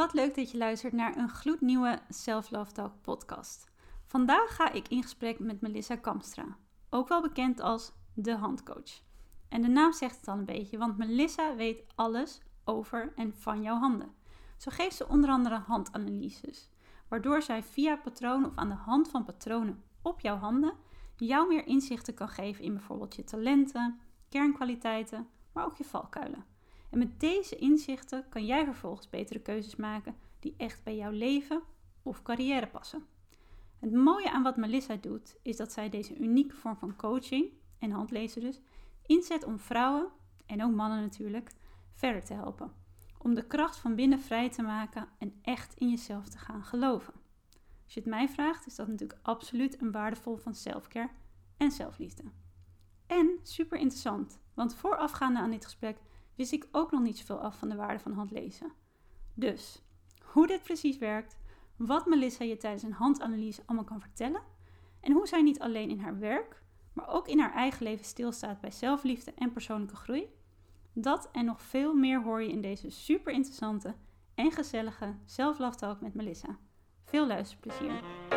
Wat leuk dat je luistert naar een gloednieuwe Self Love Talk podcast. Vandaag ga ik in gesprek met Melissa Kamstra, ook wel bekend als de handcoach. En de naam zegt het al een beetje, want Melissa weet alles over en van jouw handen. Zo geeft ze onder andere handanalyses, waardoor zij via patronen of aan de hand van patronen op jouw handen jou meer inzichten kan geven in bijvoorbeeld je talenten, kernkwaliteiten, maar ook je valkuilen. En met deze inzichten kan jij vervolgens betere keuzes maken die echt bij jouw leven of carrière passen. Het mooie aan wat Melissa doet, is dat zij deze unieke vorm van coaching, en handlezen dus, inzet om vrouwen, en ook mannen natuurlijk, verder te helpen. Om de kracht van binnen vrij te maken en echt in jezelf te gaan geloven. Als je het mij vraagt, is dat natuurlijk absoluut een waardevol van selfcare en zelfliefde. En super interessant, want voorafgaande aan dit gesprek wist ik ook nog niet zoveel af van de waarde van handlezen. Dus, hoe dit precies werkt, wat Melissa je tijdens een handanalyse allemaal kan vertellen en hoe zij niet alleen in haar werk, maar ook in haar eigen leven stilstaat bij zelfliefde en persoonlijke groei. Dat en nog veel meer hoor je in deze super interessante en gezellige Self met Melissa. Veel luisterplezier!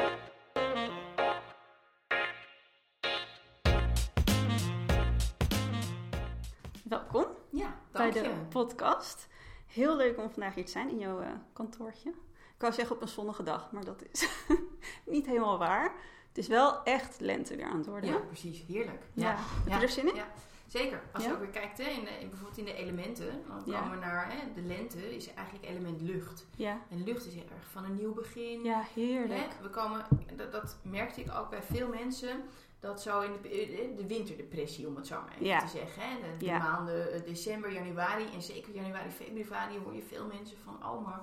Bij de podcast. Heel leuk om vandaag hier te zijn in jouw eh, kantoortje. Ik wou zeggen op een zonnige dag, maar dat is niet helemaal waar. Het is wel echt lente weer aan het worden. Ja, precies. Heerlijk. Ja. Heb je er zin in? Ja, zeker. Als je ook weer kijkt, hè, in in- bijvoorbeeld in de elementen, dan komen we naar hè, de lente, is eigenlijk element lucht. Ja, En lucht is heel erg van een nieuw begin. ja heerlijk. Hè, we komen, dat, dat merkte ik ook bij veel mensen, dat zo in de, de winterdepressie, om het zo maar even Ja. te zeggen. Hè, de, de Ja. maanden eh, december, januari en zeker januari, februari hoor je veel mensen van, oh maar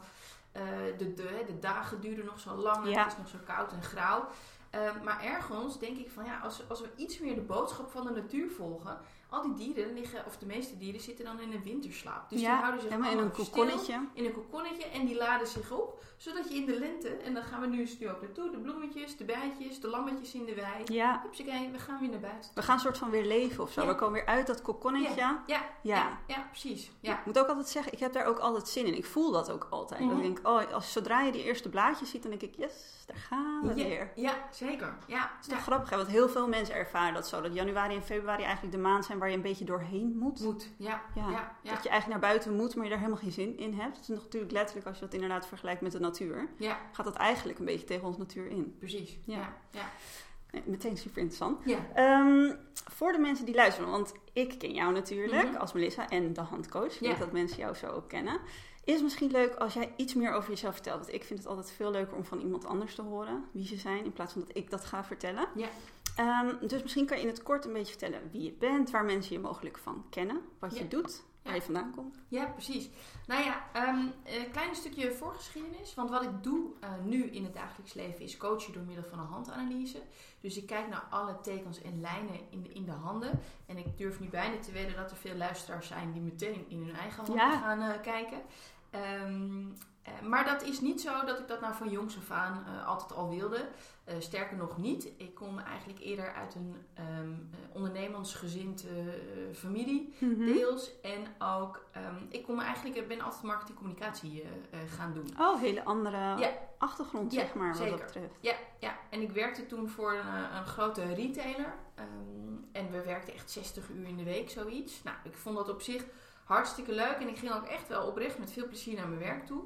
eh, de, de, de dagen duren nog zo lang en Ja. het is nog zo koud en grauw. Eh, maar ergens denk ik van ja, als, als we iets meer de boodschap van de natuur volgen, al die dieren liggen, of de meeste dieren zitten dan in een winterslaap. Dus ja, die houden zich helemaal in een allemaal kokonnetje. in een kokonnetje en die laden zich op, zodat je in de lente, en dan gaan we nu, nu ook naartoe, de bloemetjes, de bijtjes, de lammetjes in de wei. Ja, Hupsakee, we gaan weer naar buiten. we gaan een soort van weer leven of zo. Ja. We komen weer uit dat kokonnetje. Ja. Ja, Ja. precies. Ja. Ik moet ook altijd zeggen, ik heb daar ook altijd zin in. Ik voel dat ook altijd. Dat Mhm. ik denk, oh, als, zodra je die eerste blaadjes ziet, dan denk ik, yes, daar gaan we Ja, weer. ja, zeker. Ja, Het is toch ja. grappig, hè? want heel veel mensen ervaren dat zo. Dat januari en februari eigenlijk de maand zijn waar je een beetje doorheen moet. Moet, ja, Ja. Dat je eigenlijk naar buiten moet, maar je daar helemaal geen zin in hebt. Dat is natuurlijk letterlijk, als je dat inderdaad vergelijkt met de natuur, Ja, gaat dat eigenlijk een beetje tegen onze natuur in. precies. Ja. Ja, meteen super interessant. ja. Ehm, voor de mensen die luisteren, want ik ken jou natuurlijk Mhm. als Melissa en de handcoach. Ik Ja. weet dat mensen jou zo ook kennen. Is misschien leuk als jij iets meer over jezelf vertelt? Want ik vind het altijd veel leuker om van iemand anders te horen wie ze zijn, in plaats van dat ik dat ga vertellen. Ja. Ehm, dus misschien kan je in het kort een beetje vertellen wie je bent, waar mensen je mogelijk van kennen, wat je doet, waar Ja. je vandaan komt. Ja, precies. Nou ja, ehm, een klein stukje voorgeschiedenis. Want wat ik doe eh, nu in het dagelijks leven is coachen door middel van een handanalyse. Dus ik kijk naar alle tekens en lijnen in de, in de handen. En ik durf nu bijna te wedden dat er veel luisteraars zijn die meteen in hun eigen handen Ja. gaan eh, kijken. Ehm, eh, maar dat is niet zo dat ik dat nou van jongs af aan altijd al wilde. Eh, sterker nog niet. Ik kom eigenlijk eerder uit een ehm eh, ondernemersgezind eh, familie. Mhm. Deels. En ook, ehm, ik kom eigenlijk, ik ben altijd marketing communicatie gaan doen. Oh, hele andere Ja. achtergrond, Ja, zeg maar, wat zeker. dat betreft. Ja, ja, en ik werkte toen voor een, een grote retailer. Ehm, en we werkten echt 60 uur in de week, zoiets. Nou, ik vond dat op zich hartstikke leuk. En ik ging ook echt wel oprecht met veel plezier naar mijn werk toe.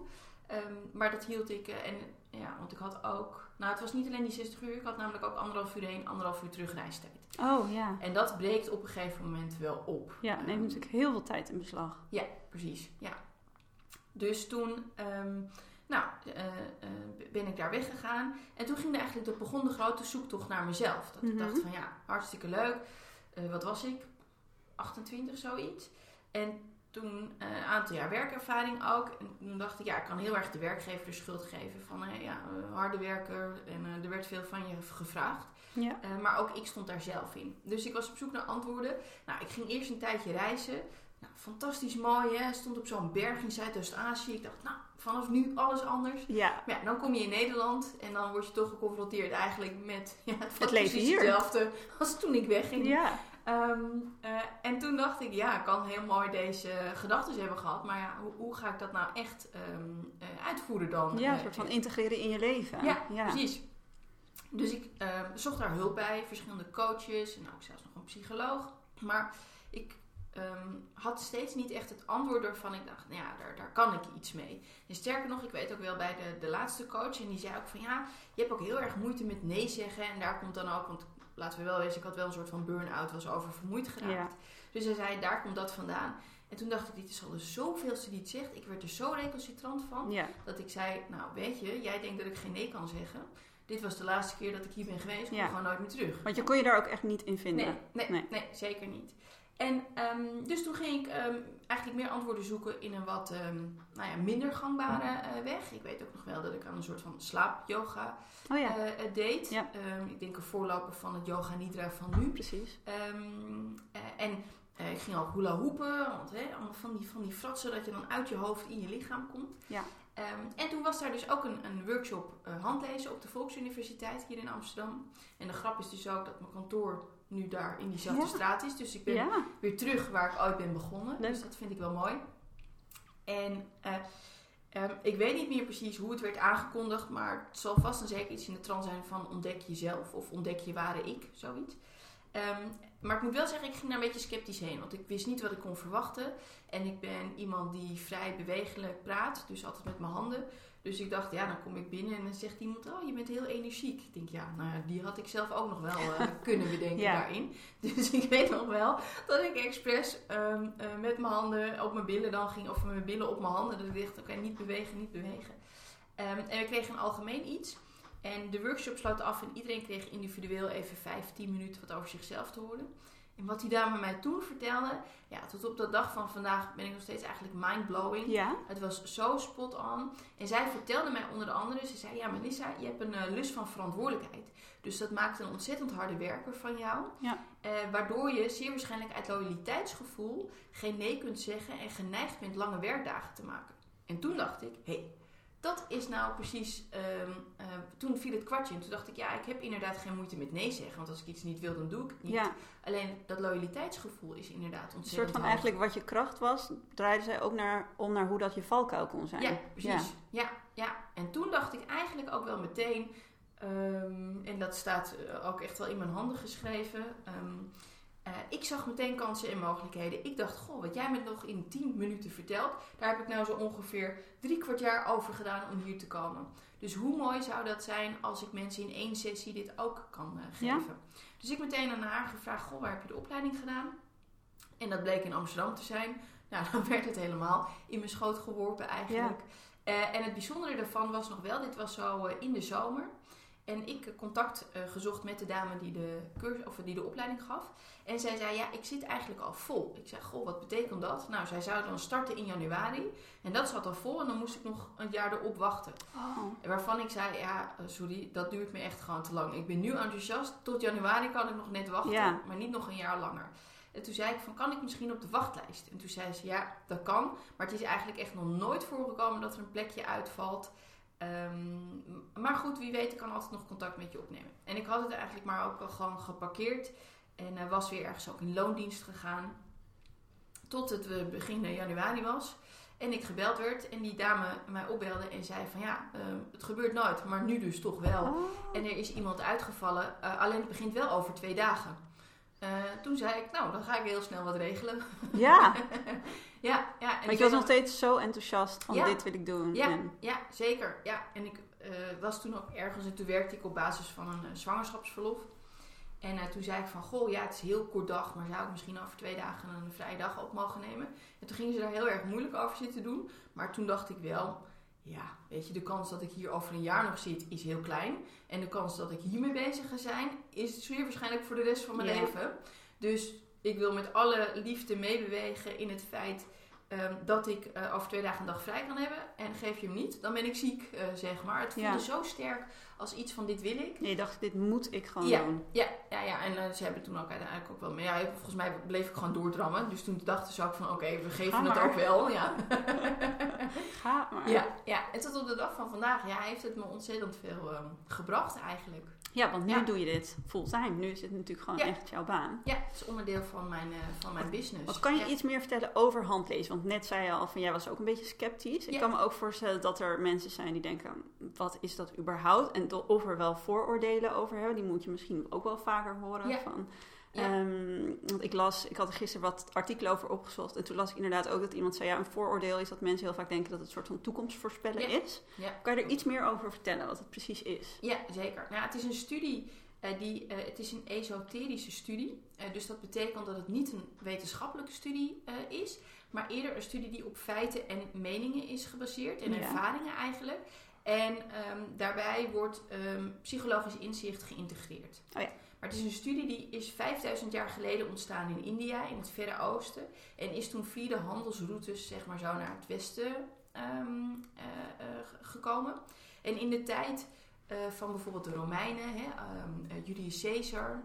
Maar dat hield ik, en ja, want ik had ook, nou het was niet alleen die 60 uur, ik had namelijk ook anderhalf uur heen, anderhalf uur terug reistijd. Oh, ja. En dat breekt op een gegeven moment wel op. Ja, neemt Ehm, natuurlijk heel veel tijd in beslag. Ja, precies. Ja. Dus toen ehm, nou, eh, eh, ben ik daar weggegaan. En toen ging er eigenlijk, dat begon de grote zoektocht naar mezelf. Dat Mhm. ik dacht van ja, hartstikke leuk. Eh, wat was ik? 28, zoiets. En toen eh, een aantal jaar werkervaring ook. En toen dacht ik, ja, ik kan heel erg de werkgever de schuld geven van eh, ja, harde werker en eh, er werd veel van je gevraagd. Ja. Maar ook ik stond daar zelf in. Dus ik was op zoek naar antwoorden. Nou, ik ging eerst een tijdje reizen. Nou, fantastisch mooi, hè? Stond op zo'n berg in Zuidoost-Azië. Ik dacht, nou, vanaf nu alles anders. Ja. Maar ja, dan kom je in Nederland en dan word je toch geconfronteerd eigenlijk met ja, het, Het leven hier. hetzelfde als toen ik wegging. Ja. Ehm, eh, en toen dacht ik, ja, ik kan heel mooi deze gedachten hebben gehad, maar ja, hoe, hoe ga ik dat nou echt ehm, eh, uitvoeren dan? Ja, een Eh, soort van integreren in je leven. ja, precies. Dus ik ehm, zocht daar hulp bij, verschillende coaches en ook zelfs nog een psycholoog. Maar ik had steeds niet echt het antwoord waarvan ik dacht, nou ja, daar, daar kan ik iets mee. En sterker nog, ik weet ook wel bij de, de laatste coach en die zei ook van ja, je hebt ook heel erg moeite met nee zeggen. En daar komt dan ook, want laten we wel wezen, ik had wel een soort van burn-out, was oververmoeid geraakt. Ja. Dus hij zei, daar komt dat vandaan. En toen dacht ik, dit is al de zoveelste die het zegt. Ik werd er zo recalcitrant van. Ja. Dat ik zei, nou weet je, jij denkt dat ik geen nee kan zeggen. Dit was de laatste keer dat ik hier ben geweest. Ik kom gewoon nooit meer terug. Want je kon je daar ook echt niet in vinden. Nee, nee, Nee. nee. zeker niet. En ehm, dus toen ging ik ehm, eigenlijk meer antwoorden zoeken in een wat ehm, nou ja, minder gangbare eh, weg. Ik weet ook nog wel dat ik aan een soort van slaap-yoga Oh ja, eh, eh, deed. Ja. Ik denk een voorloper van het yoga nidra van nu. precies. En ik ging ook hula hoepen, want hè, allemaal van die, van die fratsen dat je dan uit je hoofd in je lichaam komt. Ja. Ehm, en toen was daar dus ook een, een workshop eh, handlezen op de Volksuniversiteit hier in Amsterdam. En de grap is dus ook dat mijn kantoor nu daar in diezelfde Ja. straat is. Dus ik ben Ja. weer terug waar ik ooit ben begonnen. Leuk. Dus dat vind ik wel mooi. En eh, ehm, ik weet niet meer precies hoe het werd aangekondigd, maar het zal vast en zeker iets in de trant zijn van ontdek jezelf of ontdek je ware ik, zoiets. Ehm, maar ik moet wel zeggen, ik ging daar een beetje sceptisch heen, want ik wist niet wat ik kon verwachten. En ik ben iemand die vrij bewegelijk praat, dus altijd met mijn handen. Dus ik dacht, ja, dan kom ik binnen en dan zegt iemand, oh, je bent heel energiek. Ik denk, ja, nou ja, die had ik zelf ook nog wel eh, kunnen bedenken Ja. daarin. Dus ik weet nog wel dat ik expres ehm, eh, met mijn handen op mijn billen dan ging, of met mijn billen op mijn handen. Dat ik dacht, oké, niet bewegen, niet bewegen. Ehm, en we kregen een algemeen iets. En de workshop sloot af en iedereen kreeg individueel even 5, 10 minuten wat over zichzelf te horen. En wat die dame mij toen vertelde, ja, tot op de dag van vandaag ben ik nog steeds eigenlijk mindblowing. Ja. Het was zo spot on. En zij vertelde mij onder andere, ze zei, ja Melissa, je hebt een eh, lust van verantwoordelijkheid. Dus dat maakt een ontzettend harde werker van jou. Ja. Eh, waardoor je zeer waarschijnlijk uit loyaliteitsgevoel geen nee kunt zeggen en geneigd bent lange werkdagen te maken. En toen dacht ik, hé, hey, dat is nou precies, ehm, eh, toen viel het kwartje. En toen dacht ik, ja, ik heb inderdaad geen moeite met nee zeggen. Want als ik iets niet wil, dan doe ik het niet. ja. Alleen dat loyaliteitsgevoel is inderdaad Een ontzettend soort van hoog. eigenlijk wat je kracht was, draaide zij ook naar, om naar hoe dat je valkuil kon zijn. Ja, precies. Ja. ja, En toen dacht ik eigenlijk ook wel meteen, ehm, en dat staat eh, ook echt wel in mijn handen geschreven. ehm, eh, ik zag meteen kansen en mogelijkheden. Ik dacht, goh, wat jij me nog in 10 minuten vertelt, daar heb ik nou zo ongeveer drie kwart jaar over gedaan om hier te komen. Dus hoe mooi zou dat zijn als ik mensen in één sessie dit ook kan eh, Ja. geven. Dus ik meteen aan haar gevraagd, goh, waar heb je de opleiding gedaan? En dat bleek in Amsterdam te zijn. Nou, dan werd het helemaal in mijn schoot geworpen eigenlijk. Eh, en het bijzondere daarvan was nog wel, dit was zo in de zomer. En ik contact eh, gezocht met de dame die de, cursus, of die de opleiding gaf. En zij zei, ja, ik zit eigenlijk al vol. Ik zei, goh, wat betekent dat? Nou, zij zou dan starten in januari. En dat zat al vol en dan moest ik nog een jaar erop wachten. Oh. Waarvan ik zei, ja, eh, sorry, dat duurt me echt gewoon te lang. Ik ben nu enthousiast. Tot januari kan ik nog net wachten, Ja. maar niet nog een jaar langer. En toen zei ik van, kan ik misschien op de wachtlijst? En toen zei ze, ja, dat kan. Maar het is eigenlijk echt nog nooit voorgekomen dat er een plekje uitvalt. Ehm, maar goed, wie weet, ik kan altijd nog contact met je opnemen. En ik had het eigenlijk maar ook al gewoon geparkeerd. En was weer ergens ook in loondienst gegaan. Tot het eh, begin januari was. En ik gebeld werd en die dame mij opbelde en zei van ja, ehm, het gebeurt nooit, maar nu dus toch wel. Oh. En er is iemand uitgevallen, eh, alleen het begint wel over twee dagen. Eh, toen zei ik, nou, dan ga ik heel snel wat regelen. Ja, ja, ja. En want je was nog steeds zo enthousiast van Ja. dit wil ik doen. Ja. En, Ja, zeker. Ja, en ik eh, was toen ook ergens en toen werkte ik op basis van een eh, zwangerschapsverlof. En eh, toen zei ik van, goh, ja, het is een heel kort dag, maar zou ik misschien over twee dagen een vrije dag op mogen nemen? En toen gingen ze daar heel erg moeilijk over zitten doen. Maar toen dacht ik wel, ja, weet je, de kans dat ik hier over een jaar nog zit is heel klein. En de kans dat ik hiermee bezig ga zijn is zeer waarschijnlijk voor de rest van mijn Ja. leven. Dus ik wil met alle liefde meebewegen in het feit ehm, dat ik eh, over twee dagen een dag vrij kan hebben. En geef je hem niet, dan ben ik ziek, eh, zeg maar. Het voelde Ja. zo sterk als iets van dit wil ik. Nee, je dacht, dit moet ik gewoon Ja. doen. Ja, ja, ja. en eh, ze hebben toen ook uiteindelijk ook wel... Maar ja, volgens mij bleef ik gewoon doordrammen. Dus toen dachten ze ook van, oké, we geven Ga het maar. ook wel. Ja. Ga maar. ja, ja, en tot op de dag van vandaag ja, heeft het me ontzettend veel ehm, gebracht eigenlijk. Ja, want nu Ja. doe je dit fulltime. Nu is het natuurlijk gewoon Ja. echt jouw baan. Ja, het is onderdeel van mijn, eh, van mijn business. Wat kan je Ja. iets meer vertellen over handlezen? Want net zei je al van jij was ook een beetje sceptisch. Ik kan me ook voorstellen dat er mensen zijn die denken: wat is dat überhaupt? En of er wel vooroordelen over hebben. Die moet je misschien ook wel vaker horen. Ja. Van, Ja. Ehm, want ik las, ik had er gisteren wat artikelen over opgezocht. En toen las ik inderdaad ook dat iemand zei: ja, een vooroordeel is dat mensen heel vaak denken dat het een soort van toekomstvoorspellen Ja. is. Ja. Kan je er iets meer over vertellen wat het precies is? Ja, zeker. Nou, het is een studie, eh, die, eh, het is een esoterische studie. Eh, dus dat betekent dat het niet een wetenschappelijke studie is, maar eerder een studie die op feiten en meningen is gebaseerd en Ja. ervaringen eigenlijk. En ehm, daarbij wordt ehm, psychologisch inzicht geïntegreerd. Oh ja. Maar het is een studie die is 5000 jaar geleden ontstaan in India, in het Verre Oosten. En is toen via de handelsroutes, zeg maar zo, naar het westen ehm, eh, eh, gekomen. En in de tijd eh, van bijvoorbeeld de Romeinen, hè, ehm, eh, Julius Caesar.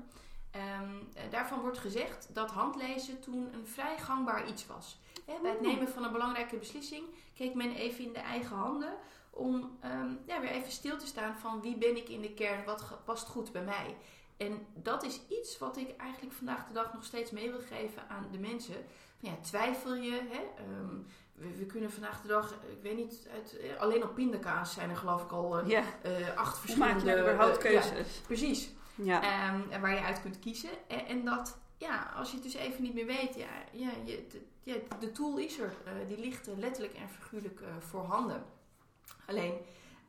ehm, eh, daarvan wordt gezegd dat handlezen toen een vrij gangbaar iets was. Hè, bij het Oh. nemen van een belangrijke beslissing keek men even in de eigen handen om ja, weer even stil te staan van wie ben ik in de kern, wat past goed bij mij. En dat is iets wat ik eigenlijk vandaag de dag nog steeds mee wil geven aan de mensen. Van ja, twijfel je, hè? Ehm, we, we kunnen vandaag de dag, ik weet niet, uit, eh, alleen op pindakaas zijn er geloof ik al eh, Ja, eh, acht verschillende... maak je nou überhaupt ja, keuzes? precies. Ja. Ehm, waar je uit kunt kiezen. En, en dat, ja, als je het dus even niet meer weet, ja, ja, je, de, ja de tool is er. Die ligt letterlijk en figuurlijk voorhanden. Alleen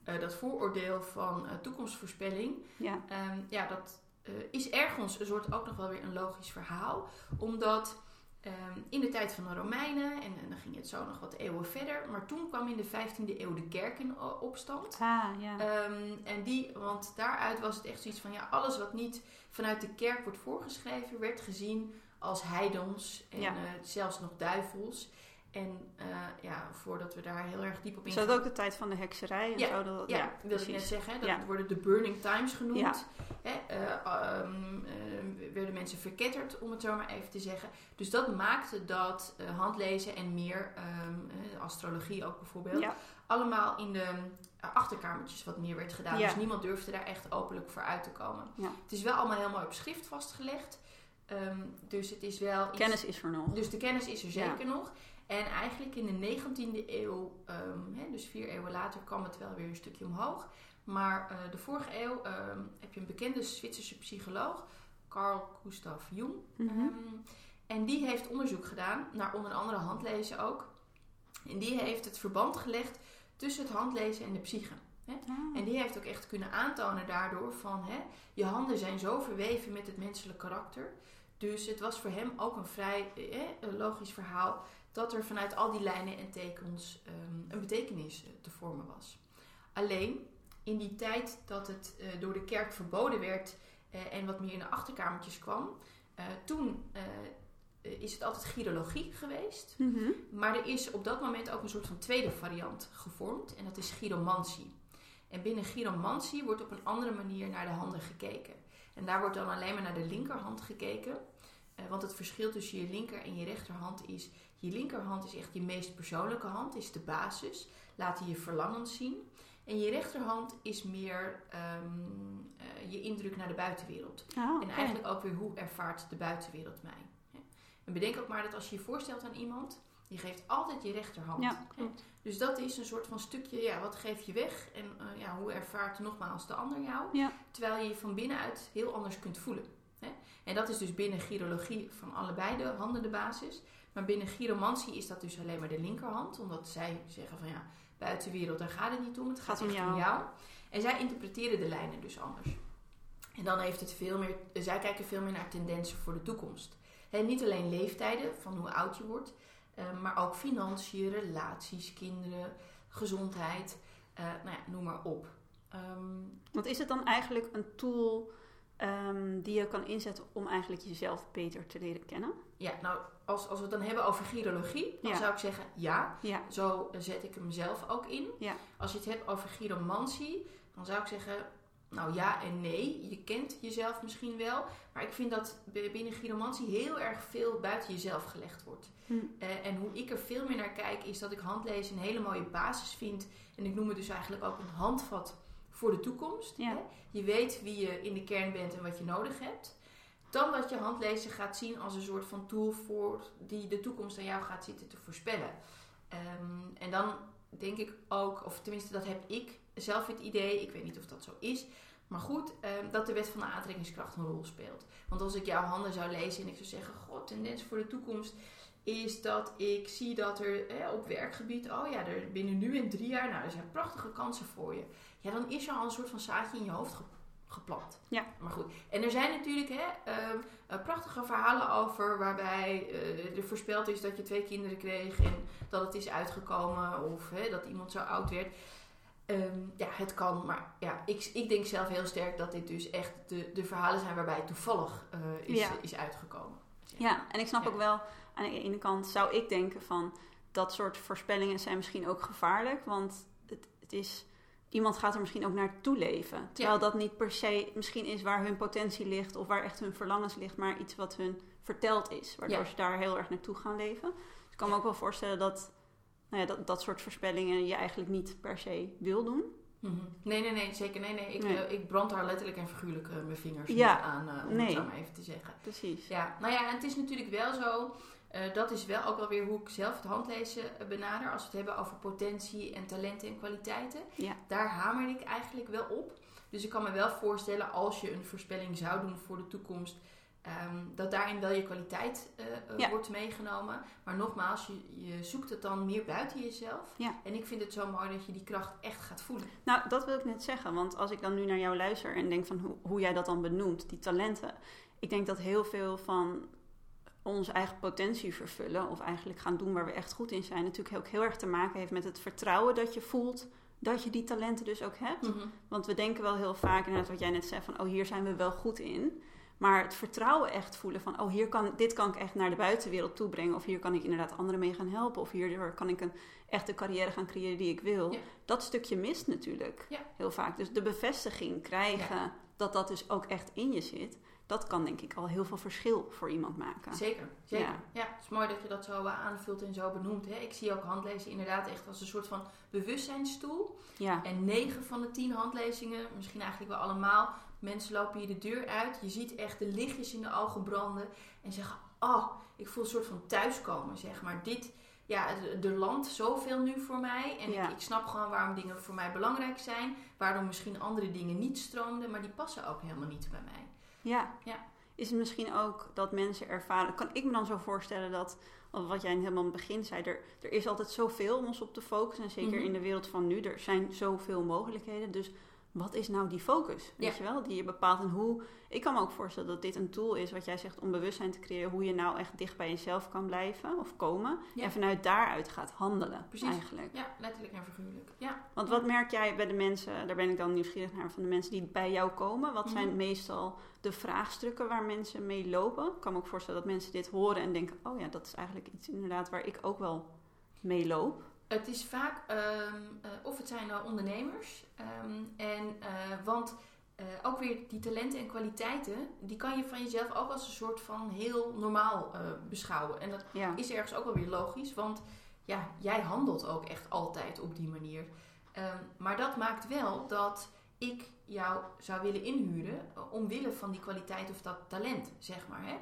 dat vooroordeel van toekomstvoorspelling, ja. Ehm, ja, dat eh, is ergens een soort ook nog wel weer een logisch verhaal. Omdat ehm, in de tijd van de Romeinen, en, en dan ging het zo nog wat eeuwen verder, maar toen kwam in de 15e eeuw de kerk in opstand. Ah, ja. Ehm, en die, want daaruit was het echt zoiets van, ja, alles wat niet vanuit de kerk wordt voorgeschreven, werd gezien als heidons en Ja. eh, zelfs nog duivels. En eh, ja, voordat we daar heel erg diep op Is ingaan. dat ook de tijd van de hekserij en Ja, zo? Dat, Ja, wilde ik net zeggen. Dat Ja. worden de Burning Times genoemd. Ja. Hè, eh, ehm, eh, werden mensen verketterd, om het zo maar even te zeggen. Dus dat maakte dat handlezen en meer, ehm, eh, astrologie ook bijvoorbeeld, allemaal in de achterkamertjes wat meer werd gedaan. Ja. Dus niemand durfde daar echt openlijk voor uit te komen. Ja. Het is wel allemaal helemaal op schrift vastgelegd. Ehm, dus het is wel iets- Kennis is er nog. dus de kennis is er zeker nog. En eigenlijk in de 19e eeuw, ehm, hè, dus vier eeuwen later, kwam het wel weer een stukje omhoog. Maar eh, de vorige eeuw ehm, heb je een bekende Zwitserse psycholoog, Carl Gustav Jung. Mhm. Ehm, en die heeft onderzoek gedaan naar onder andere handlezen ook. En die heeft het verband gelegd tussen het handlezen en de psyche. Ah. En die heeft ook echt kunnen aantonen daardoor van hè, je handen zijn zo verweven met het menselijk karakter. Dus het was voor hem ook een vrij eh, logisch verhaal dat er vanuit al die lijnen en tekens ehm, een betekenis eh, te vormen was. Alleen in die tijd dat het eh, door de kerk verboden werd eh, en wat meer in de achterkamertjes kwam, toen is het altijd chirologie geweest. Mhm. Maar er is op dat moment ook een soort van tweede variant gevormd en dat is chiromantie. En binnen chiromantie wordt op een andere manier naar de handen gekeken. En daar wordt dan alleen maar naar de linkerhand gekeken. Want het verschil tussen je linker en je rechterhand is... Je linkerhand is echt je meest persoonlijke hand, is de basis. Laat je je verlangens zien. En je rechterhand is meer ehm, eh, je indruk naar de buitenwereld. Ah, En eigenlijk ook weer hoe ervaart de buitenwereld mij. Hè? En bedenk ook maar dat als je je voorstelt aan iemand, je geeft altijd je rechterhand. Ja, klopt. Dus dat is een soort van stukje, ja, wat geef je weg en eh, ja, hoe ervaart nogmaals de ander jou. Ja. Terwijl je je van binnenuit heel anders kunt voelen. Hè? En dat is dus binnen chirologie van allebei de handen de basis. Maar binnen chiromantie is dat dus alleen maar de linkerhand. Omdat zij zeggen van ja, buitenwereld, daar gaat het niet om. Het gaat, Gaat om echt om jou. En zij interpreteren de lijnen dus anders. En dan heeft het veel meer, zij kijken veel meer naar tendensen voor de toekomst. Hè, niet alleen leeftijden, van hoe oud je wordt, eh, maar ook financiën, relaties, kinderen, gezondheid, eh, nou ja, noem maar op. Ehm, Want is het dan eigenlijk een tool ehm, die je kan inzetten om eigenlijk jezelf beter te leren kennen? Ja, nou, als, als we het dan hebben over girologie, dan Ja. zou ik zeggen ja. Ja. Zo zet ik hem zelf ook in. Ja. Als je het hebt over gyromantie, dan zou ik zeggen, nou ja en nee. Je kent jezelf misschien wel, maar ik vind dat binnen gyromantie heel erg veel buiten jezelf gelegd wordt. Hm. Eh, en hoe ik er veel meer naar kijk, is dat ik handlezen een hele mooie basis vind. En ik noem het dus eigenlijk ook een handvat voor de toekomst. Ja. Hè? Je weet wie je in de kern bent en wat je nodig hebt. Dan dat je handlezen gaat zien als een soort van tool voor die de toekomst aan jou gaat zitten te voorspellen. Ehm, en dan denk ik ook, of tenminste dat heb ik zelf het idee, ik weet niet of dat zo is, maar goed, ehm, dat de wet van de aantrekkingskracht een rol speelt. Want als ik jouw handen zou lezen en ik zou zeggen, god, tendens voor de toekomst is dat ik zie dat er op werkgebied, oh ja, er binnen nu en drie jaar, nou, er zijn prachtige kansen voor je. Ja, dan is er al een soort van zaadje in je hoofd ge- geplant. Ja. Maar goed, en er zijn natuurlijk hè, ehm, eh, prachtige verhalen over waarbij eh, er voorspeld is dat je twee kinderen kreeg en dat het is uitgekomen of hè, dat iemand zo oud werd. Ehm, ja, het kan, maar ja, ik, ik denk zelf heel sterk dat dit dus echt de, de verhalen zijn waarbij het toevallig eh, is, Ja. is uitgekomen. Ja, en ik snap Ja. ook wel, aan de ene kant zou ik denken van dat soort voorspellingen zijn misschien ook gevaarlijk, want het, het is, iemand gaat er misschien ook naartoe leven. Terwijl dat niet per se misschien is waar hun potentie ligt of waar echt hun verlangens ligt, maar iets wat hun verteld is, waardoor Ja. ze daar heel erg naartoe gaan leven. Dus ik kan me ook wel voorstellen dat, nou ja, dat dat soort voorspellingen je eigenlijk niet per se wil doen. Mhm. Nee, nee, nee, zeker. Nee, nee. Ik, Nee. ik brand daar letterlijk en figuurlijk eh, mijn vingers Ja. aan, eh, om Nee. het zo maar even te zeggen. Precies. Ja, nou ja, en het is natuurlijk wel zo. Eh, dat is wel ook wel weer hoe ik zelf het handlezen eh, benader. Als we het hebben over potentie en talenten en kwaliteiten. Ja. Daar hamer ik eigenlijk wel op. Dus ik kan me wel voorstellen als je een voorspelling zou doen voor de toekomst. ehm, dat daarin wel je kwaliteit eh, Ja. wordt meegenomen. Maar nogmaals, je, je zoekt het dan meer buiten jezelf. Ja. En ik vind het zo mooi dat je die kracht echt gaat voelen. Nou, dat wil ik net zeggen. Want als ik dan nu naar jou luister en denk van hoe, hoe jij dat dan benoemt, die talenten. Ik denk dat heel veel van onze eigen potentie vervullen, of eigenlijk gaan doen waar we echt goed in zijn, natuurlijk ook heel erg te maken heeft met het vertrouwen dat je voelt dat je die talenten dus ook hebt. Mhm. Want we denken wel heel vaak, inderdaad wat jij net zei, van oh hier zijn we wel goed in. Maar het vertrouwen echt voelen van, oh hier kan, dit kan ik echt naar de buitenwereld toebrengen. Of hier kan ik inderdaad anderen mee gaan helpen. Of hierdoor kan ik een echte carrière gaan creëren die ik wil. Ja. Dat stukje mist natuurlijk Ja. heel vaak. Dus de bevestiging krijgen dat dat dus ook echt in je zit. Dat kan denk ik al heel veel verschil voor iemand maken. Zeker, zeker. Ja. Ja. het is mooi dat je dat zo eh, aanvult en zo benoemt. Hè. Ik zie ook handlezen inderdaad echt als een soort van bewustzijnstoel. Ja, En 9 van de 10 handlezingen, misschien eigenlijk wel allemaal, mensen lopen hier de deur uit. Je ziet echt de lichtjes in de ogen branden en zeggen: Oh, ik voel een soort van thuiskomen, zeg maar. Dit, ja, er- er landt zoveel nu voor mij. En Ja. ik, ik snap gewoon waarom dingen voor mij belangrijk zijn. Waarom misschien andere dingen niet stroomden, maar die passen ook helemaal niet bij mij. Ja. Ja. Is het misschien ook dat mensen ervaren... Kan ik me dan zo voorstellen dat, wat jij helemaal aan het begin zei... Er, er is altijd zoveel om ons op te focussen. En zeker Mhm. in de wereld van nu, er zijn zoveel mogelijkheden. Dus wat is nou die focus? Weet Ja. je wel, die je bepaalt. En hoe... Ik kan me ook voorstellen dat dit een tool is, wat jij zegt, om bewustzijn te creëren. Hoe je nou echt dicht bij jezelf kan blijven of komen. Ja. En vanuit daaruit gaat handelen, Precies. eigenlijk. Ja, letterlijk en figuurlijk. Ja. Want wat merk jij bij de mensen, daar ben ik dan nieuwsgierig naar, van de mensen die bij jou komen? Wat zijn Mhm. meestal de vraagstukken waar mensen mee lopen? Ik kan me ook voorstellen dat mensen dit horen en denken, oh ja, dat is eigenlijk iets inderdaad waar ik ook wel mee loop. Het is vaak, ehm, eh, of het zijn nou ondernemers, ehm, en, eh, want eh, ook weer die talenten en kwaliteiten, die kan je van jezelf ook als een soort van heel normaal beschouwen. En dat Ja, is ergens ook wel weer logisch, want ja, jij handelt ook echt altijd op die manier. Ehm, maar dat maakt wel dat ik jou zou willen inhuren omwille van die kwaliteit of dat talent, zeg maar. Hè?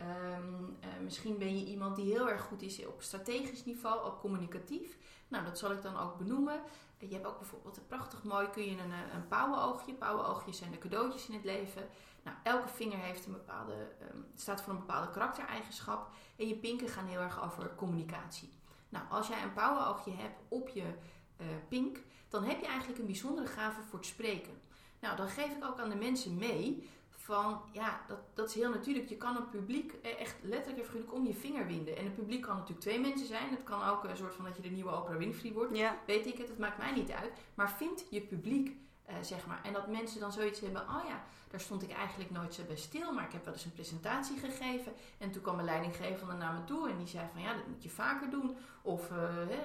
Ehm, eh, misschien ben je iemand die heel erg goed is op strategisch niveau, ook communicatief. Nou, dat zal ik dan ook benoemen. Eh, Je hebt ook bijvoorbeeld een prachtig mooi, kun je een, eh, een pauwenoogje. Pauwenoogjes zijn de cadeautjes in het leven. Nou, elke vinger heeft een bepaalde, ehm, staat voor een bepaalde karaktereigenschap. En je pinken gaan heel erg over communicatie. Nou, als jij een pauwenoogje hebt op je pink, dan heb je eigenlijk een bijzondere gave voor het spreken. Nou, dan geef ik ook aan de mensen mee van, ja, dat, dat is heel natuurlijk. Je kan een publiek eh, echt letterlijk en figuurlijk om je vinger winden. En een publiek kan natuurlijk twee mensen zijn. Het kan ook een soort van dat je de nieuwe Oprah Winfrey wordt. ja, Weet ik het, het maakt mij niet uit. Maar vind je publiek. eh, zeg maar. En dat mensen dan zoiets hebben, oh ja, daar stond ik eigenlijk nooit zo bij stil, maar ik heb wel eens een presentatie gegeven. En toen kwam mijn leidinggevende naar me toe en die zei van, ja, dat moet je vaker doen. Of, uh, hè,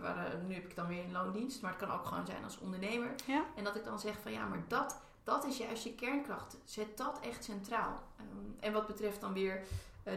waar, nu heb ik dan weer in loondienst, maar het kan ook gewoon zijn als ondernemer. Ja. En dat ik dan zeg van, ja, maar dat, dat is juist je kernkracht. Zet dat echt centraal. Ehm, en wat betreft dan weer...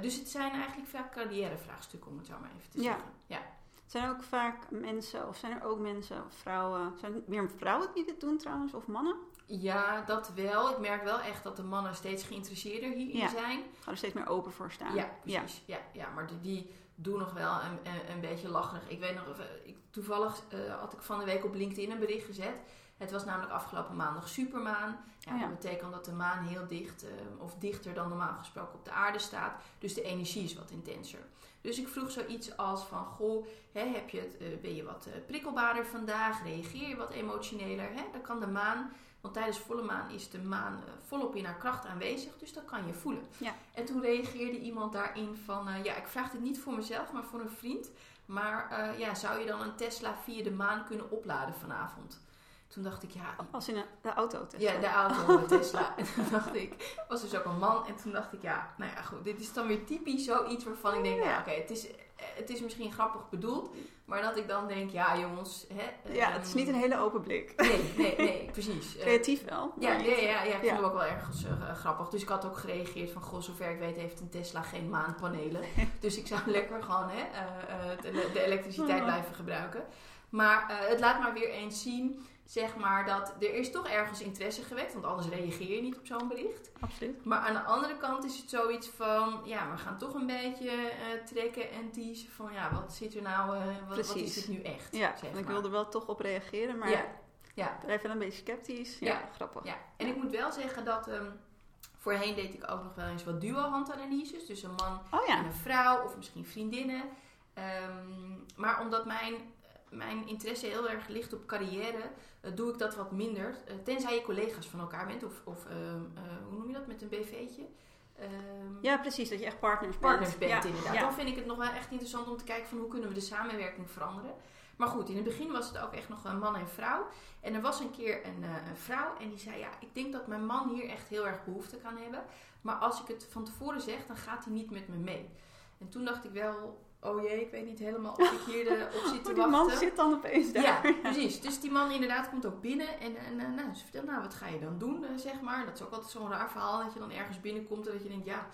dus het zijn eigenlijk vaak carrièrevraagstukken, om het zo maar even te zeggen. Ja. Zijn er ook vaak mensen, of zijn er ook mensen, of vrouwen, zijn er meer vrouwen die dit doen trouwens, of mannen? Ja, dat wel. Ik merk wel echt dat de mannen steeds geïnteresseerder hierin Ja. zijn. Gaan er steeds meer open voor staan. Ja, precies. Ja. Ja, maar die, die doen nog wel een, een, een beetje lacherig. Ik weet nog, even- ik, toevallig eh, had ik van de week op LinkedIn een bericht gezet. Het was namelijk afgelopen maandag supermaan. Ja, Oh ja. Dat betekent dat de maan heel dicht, eh, of dichter dan normaal gesproken op de aarde staat. Dus de energie is wat intenser. Dus ik vroeg zoiets als van, goh, hè, heb je het, eh, ben je wat eh, prikkelbaarder vandaag? Reageer je wat emotioneler? Hè? Dan kan de maan, want tijdens volle maan is de maan volop in haar kracht aanwezig. Dus dat kan je voelen. Ja. En toen reageerde iemand daarin van, ja, ik vraag dit niet voor mezelf, maar voor een vriend. Maar ja, zou je dan een Tesla via de maan kunnen opladen vanavond? Toen dacht ik, ja, Als in de auto. Tesla. ja, de auto Tesla. En toen dacht ik, was dus ook een man. En toen dacht ik, ja, nou ja, goed. Dit is dan weer typisch zoiets waarvan ik denk, Ja. nou, oké, het, is, eh, het is misschien grappig bedoeld. Maar dat ik dan denk, ja, jongens. Hè, Ja, het is niet een hele open blik. Nee, nee, nee, precies. Eh, Creatief wel. ja, ja, ja, ja, ik vond Ja. het ook wel ergens eh, grappig. Dus ik had ook gereageerd van, goh, zover ik weet heeft een Tesla geen maanpanelen. dus ik zou lekker gewoon hè, eh, eh, de, de elektriciteit Mhm. blijven gebruiken. Maar eh, het laat maar weer eens zien, zeg maar, dat er is toch ergens interesse gewekt. Want anders reageer je niet op zo'n bericht. Absoluut. Maar aan de andere kant is het zoiets van, ja, we gaan toch een beetje eh, trekken en teasen van, ja, wat zit er nou, eh, wat, wat is dit nu echt? Ja, zeg en ik wilde wel toch op reageren, maar Ja, ja. blijf wel een beetje sceptisch. Ja, Ja. grappig. Ja, en ik moet wel zeggen dat ehm, voorheen deed ik ook nog wel eens wat duo-handanalyses. Dus een man Oh en een vrouw of misschien vriendinnen. Ehm, maar omdat mijn, mijn interesse heel erg ligt op carrière, eh, doe ik dat wat minder. Eh, tenzij je collega's van elkaar bent of, of ehm, eh, hoe noem je dat met een BV'tje? Ehm, Ja, precies. Dat je echt partners bent. partners bent Ja, inderdaad. ja. Dan vind ik het nog wel echt interessant om te kijken van hoe kunnen we de samenwerking veranderen. Maar goed, in het begin was het ook echt nog een man en vrouw. En er was een keer een, een vrouw en die zei: Ja, ik denk dat mijn man hier echt heel erg behoefte aan hebben. Maar als ik het van tevoren zeg, dan gaat hij niet met me mee. En toen dacht ik wel: Oh jee, ik weet niet helemaal of ik hier de, op zit te Oh, die man zit dan opeens daar. Ja, precies. Dus die man inderdaad komt ook binnen en, en nou, ze vertelt, nou, wat ga je dan doen, eh, zeg maar. Dat is ook altijd zo'n raar verhaal, dat je dan ergens binnenkomt en dat je denkt, ja,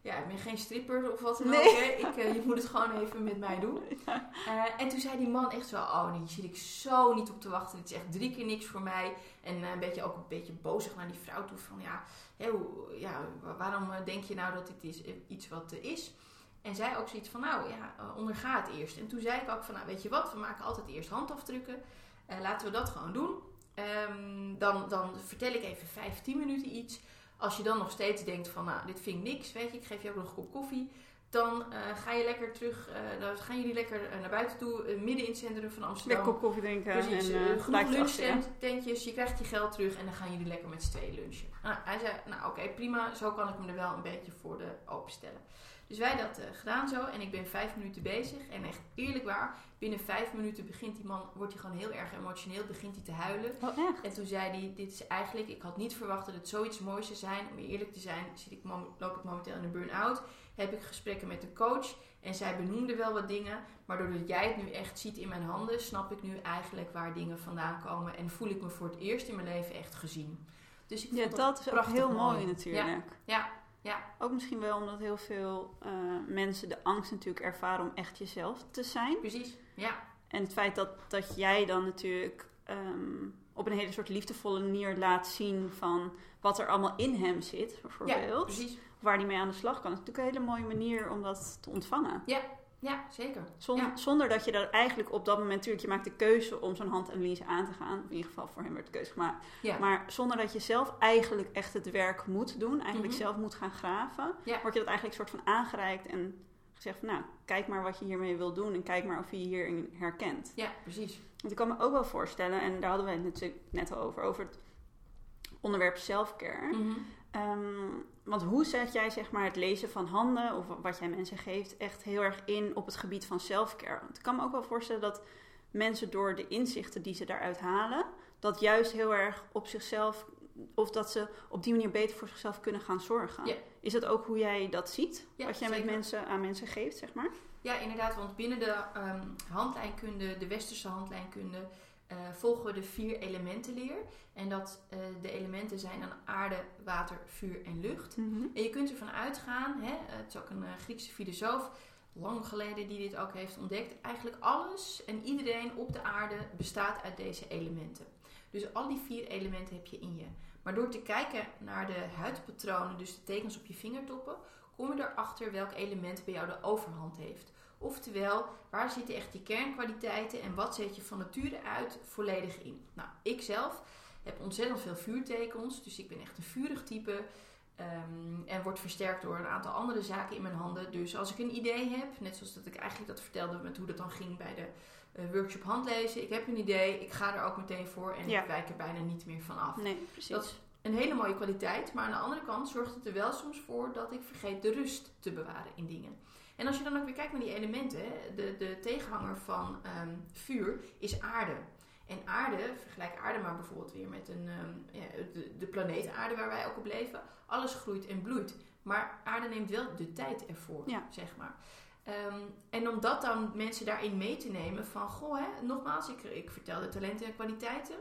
ja ik ben geen stripper of wat dan Nee. ook. Hè. Ik, eh, je moet het gewoon even met mij doen. Eh, en toen zei die man echt zo, oh, hier zit ik zo niet op te wachten. Dit is echt drie keer niks voor mij. En een beetje ook een beetje bozig naar die vrouw toe van, ja, hoe, ja wa- waarom denk je nou dat dit is, iets wat is? En zij ook zoiets van, nou ja, eh, onderga het eerst. En toen zei ik ook van, nou weet je wat, we maken altijd eerst handafdrukken. Eh, laten we dat gewoon doen. Ehm, dan, dan vertel ik even 5, 10 minuten iets. Als je dan nog steeds denkt van, nou, dit vind ik niks, weet je, ik geef je ook nog een kop koffie. Dan eh, ga je lekker terug, eh, dan gaan jullie lekker eh, naar buiten toe, midden in het centrum van Amsterdam. Lekker kop koffie drinken Precies, en genoeg lunchtentjes, je krijgt je geld terug en dan gaan jullie lekker met z'n tweeën lunchen. Nou, hij zei, nou oké, prima, zo kan ik me er wel een beetje voor de openstellen. Dus wij dat gedaan zo en ik ben vijf minuten bezig en echt eerlijk waar, binnen vijf minuten begint die man, wordt hij gewoon heel erg emotioneel, begint hij te huilen. Oh, echt? En toen zei hij, dit is eigenlijk, ik had niet verwacht dat het zoiets moois zou zijn. Om eerlijk te zijn, zit ik loop ik momenteel in een burn-out. Heb ik gesprekken met de coach. En zij benoemde wel wat dingen. Maar doordat jij het nu echt ziet in mijn handen, snap ik nu eigenlijk waar dingen vandaan komen. En voel ik me voor het eerst in mijn leven echt gezien. Dus ik Ja, vond dat is ook heel mooi, mooi. natuurlijk. Ja, ja. Ook misschien wel omdat heel veel eh, mensen de angst natuurlijk ervaren om echt jezelf te zijn. precies. Ja, En het feit dat, dat jij dan natuurlijk ehm, op een hele soort liefdevolle manier laat zien van wat er allemaal in hem zit, ja bijvoorbeeld. precies. Waar hij mee aan de slag kan. Het is natuurlijk een hele mooie manier om dat te ontvangen. Ja, zeker. Zon- Ja. Zonder dat je dat eigenlijk op dat moment, natuurlijk, je maakt de keuze om zo'n handanalyse aan te gaan. In ieder geval voor hem werd de keuze gemaakt. Ja, Maar zonder dat je zelf eigenlijk echt het werk moet doen, eigenlijk Mhm. zelf moet gaan graven, Ja. word je dat eigenlijk soort van aangereikt en gezegd van nou, kijk maar wat je hiermee wil doen en kijk maar of je je hierin herkent. ja, precies. Want ik kan me ook wel voorstellen, en daar hadden wij het natuurlijk net al over, over het onderwerp selfcare. Mhm. Ehm, want hoe zet jij zeg maar, het lezen van handen of wat jij mensen geeft echt heel erg in op het gebied van selfcare? Want ik kan me ook wel voorstellen dat mensen door de inzichten die ze daaruit halen, dat juist heel erg op zichzelf, of dat ze op die manier beter voor zichzelf kunnen gaan zorgen. Is dat ook hoe jij dat ziet? Ja, wat jij met mensen aan mensen geeft, zeg maar? Ja, inderdaad, want binnen de ehm, handlijnkunde, de westerse handlijnkunde, eh, volgen we de vier elementenleer. En dat eh, de elementen zijn dan aarde, water, vuur en lucht. En je kunt ervan uitgaan, hè, het is ook een eh, Griekse filosoof, lang geleden die dit ook heeft ontdekt. Eigenlijk alles en iedereen op de aarde bestaat uit deze elementen. Dus al die vier elementen heb je in je. Maar door te kijken naar de huidpatronen, dus de tekens op je vingertoppen, kom je erachter welk element bij jou de overhand heeft. Oftewel, waar zitten echt je kernkwaliteiten en wat zet je van nature uit volledig in? Nou, ik zelf heb ontzettend veel vuurtekens, dus ik ben echt een vurig type. ehm, en wordt versterkt door een aantal andere zaken in mijn handen. Dus als ik een idee heb, net zoals dat ik eigenlijk dat vertelde met hoe dat dan ging bij de eh, workshop handlezen. Ik heb een idee, ik ga er ook meteen voor en Ja. ik wijk er bijna niet meer van af. Nee, precies. Dat is een hele mooie kwaliteit, maar aan de andere kant zorgt het er wel soms voor dat ik vergeet de rust te bewaren in dingen. En als je dan ook weer kijkt naar die elementen, de, de tegenhanger van ehm, vuur is aarde. En aarde, vergelijk aarde maar bijvoorbeeld weer met een, ehm, ja, de, de planeet aarde waar wij ook op leven. Alles groeit en bloeit. Maar aarde neemt wel de tijd ervoor, Ja. zeg maar. Ehm, en om dat dan mensen daarin mee te nemen van, goh, hè, nogmaals, ik, ik vertel de talenten en kwaliteiten.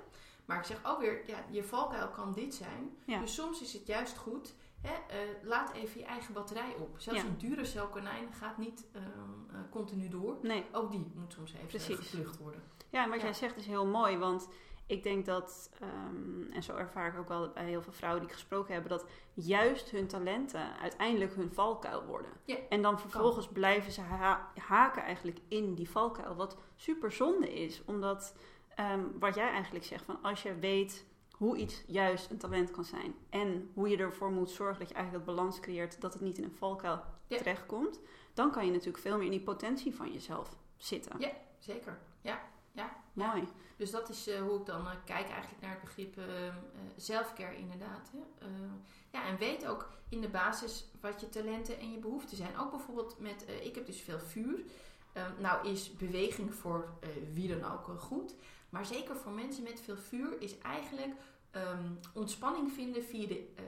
Maar ik zeg ook weer, ja, je valkuil kan dit zijn. Ja. Dus soms is het juist goed, hè, eh, laat even je eigen batterij op. Zelfs Ja. een Duracell konijn gaat niet ehm, eh, continu door. Nee, Ook die moet soms even Precies. gevlucht worden. Ja, en wat Ja. jij zegt is heel mooi, want ik denk dat, ehm, en zo ervaar ik ook wel bij heel veel vrouwen die ik gesproken hebben, dat juist hun talenten uiteindelijk hun valkuil worden. Ja, En dan vervolgens blijven ze ha- haken eigenlijk in die valkuil, wat super zonde is, omdat ehm, wat jij eigenlijk zegt, van als je weet hoe iets juist een talent kan zijn en hoe je ervoor moet zorgen dat je eigenlijk dat balans creëert, dat het niet in een valkuil Ja. terechtkomt, dan kan je natuurlijk veel meer in die potentie van jezelf zitten. Ja. Zeker, ja. Mooi. Dus dat is eh, hoe ik dan eh, kijk eigenlijk naar het begrip zelfcare inderdaad. Hè. Eh, ja, en weet ook in de basis wat je talenten en je behoeften zijn. Ook bijvoorbeeld met, ik heb dus veel vuur. Eh, nou is beweging voor wie dan ook goed. Maar zeker voor mensen met veel vuur is eigenlijk ehm, ontspanning vinden via de eh,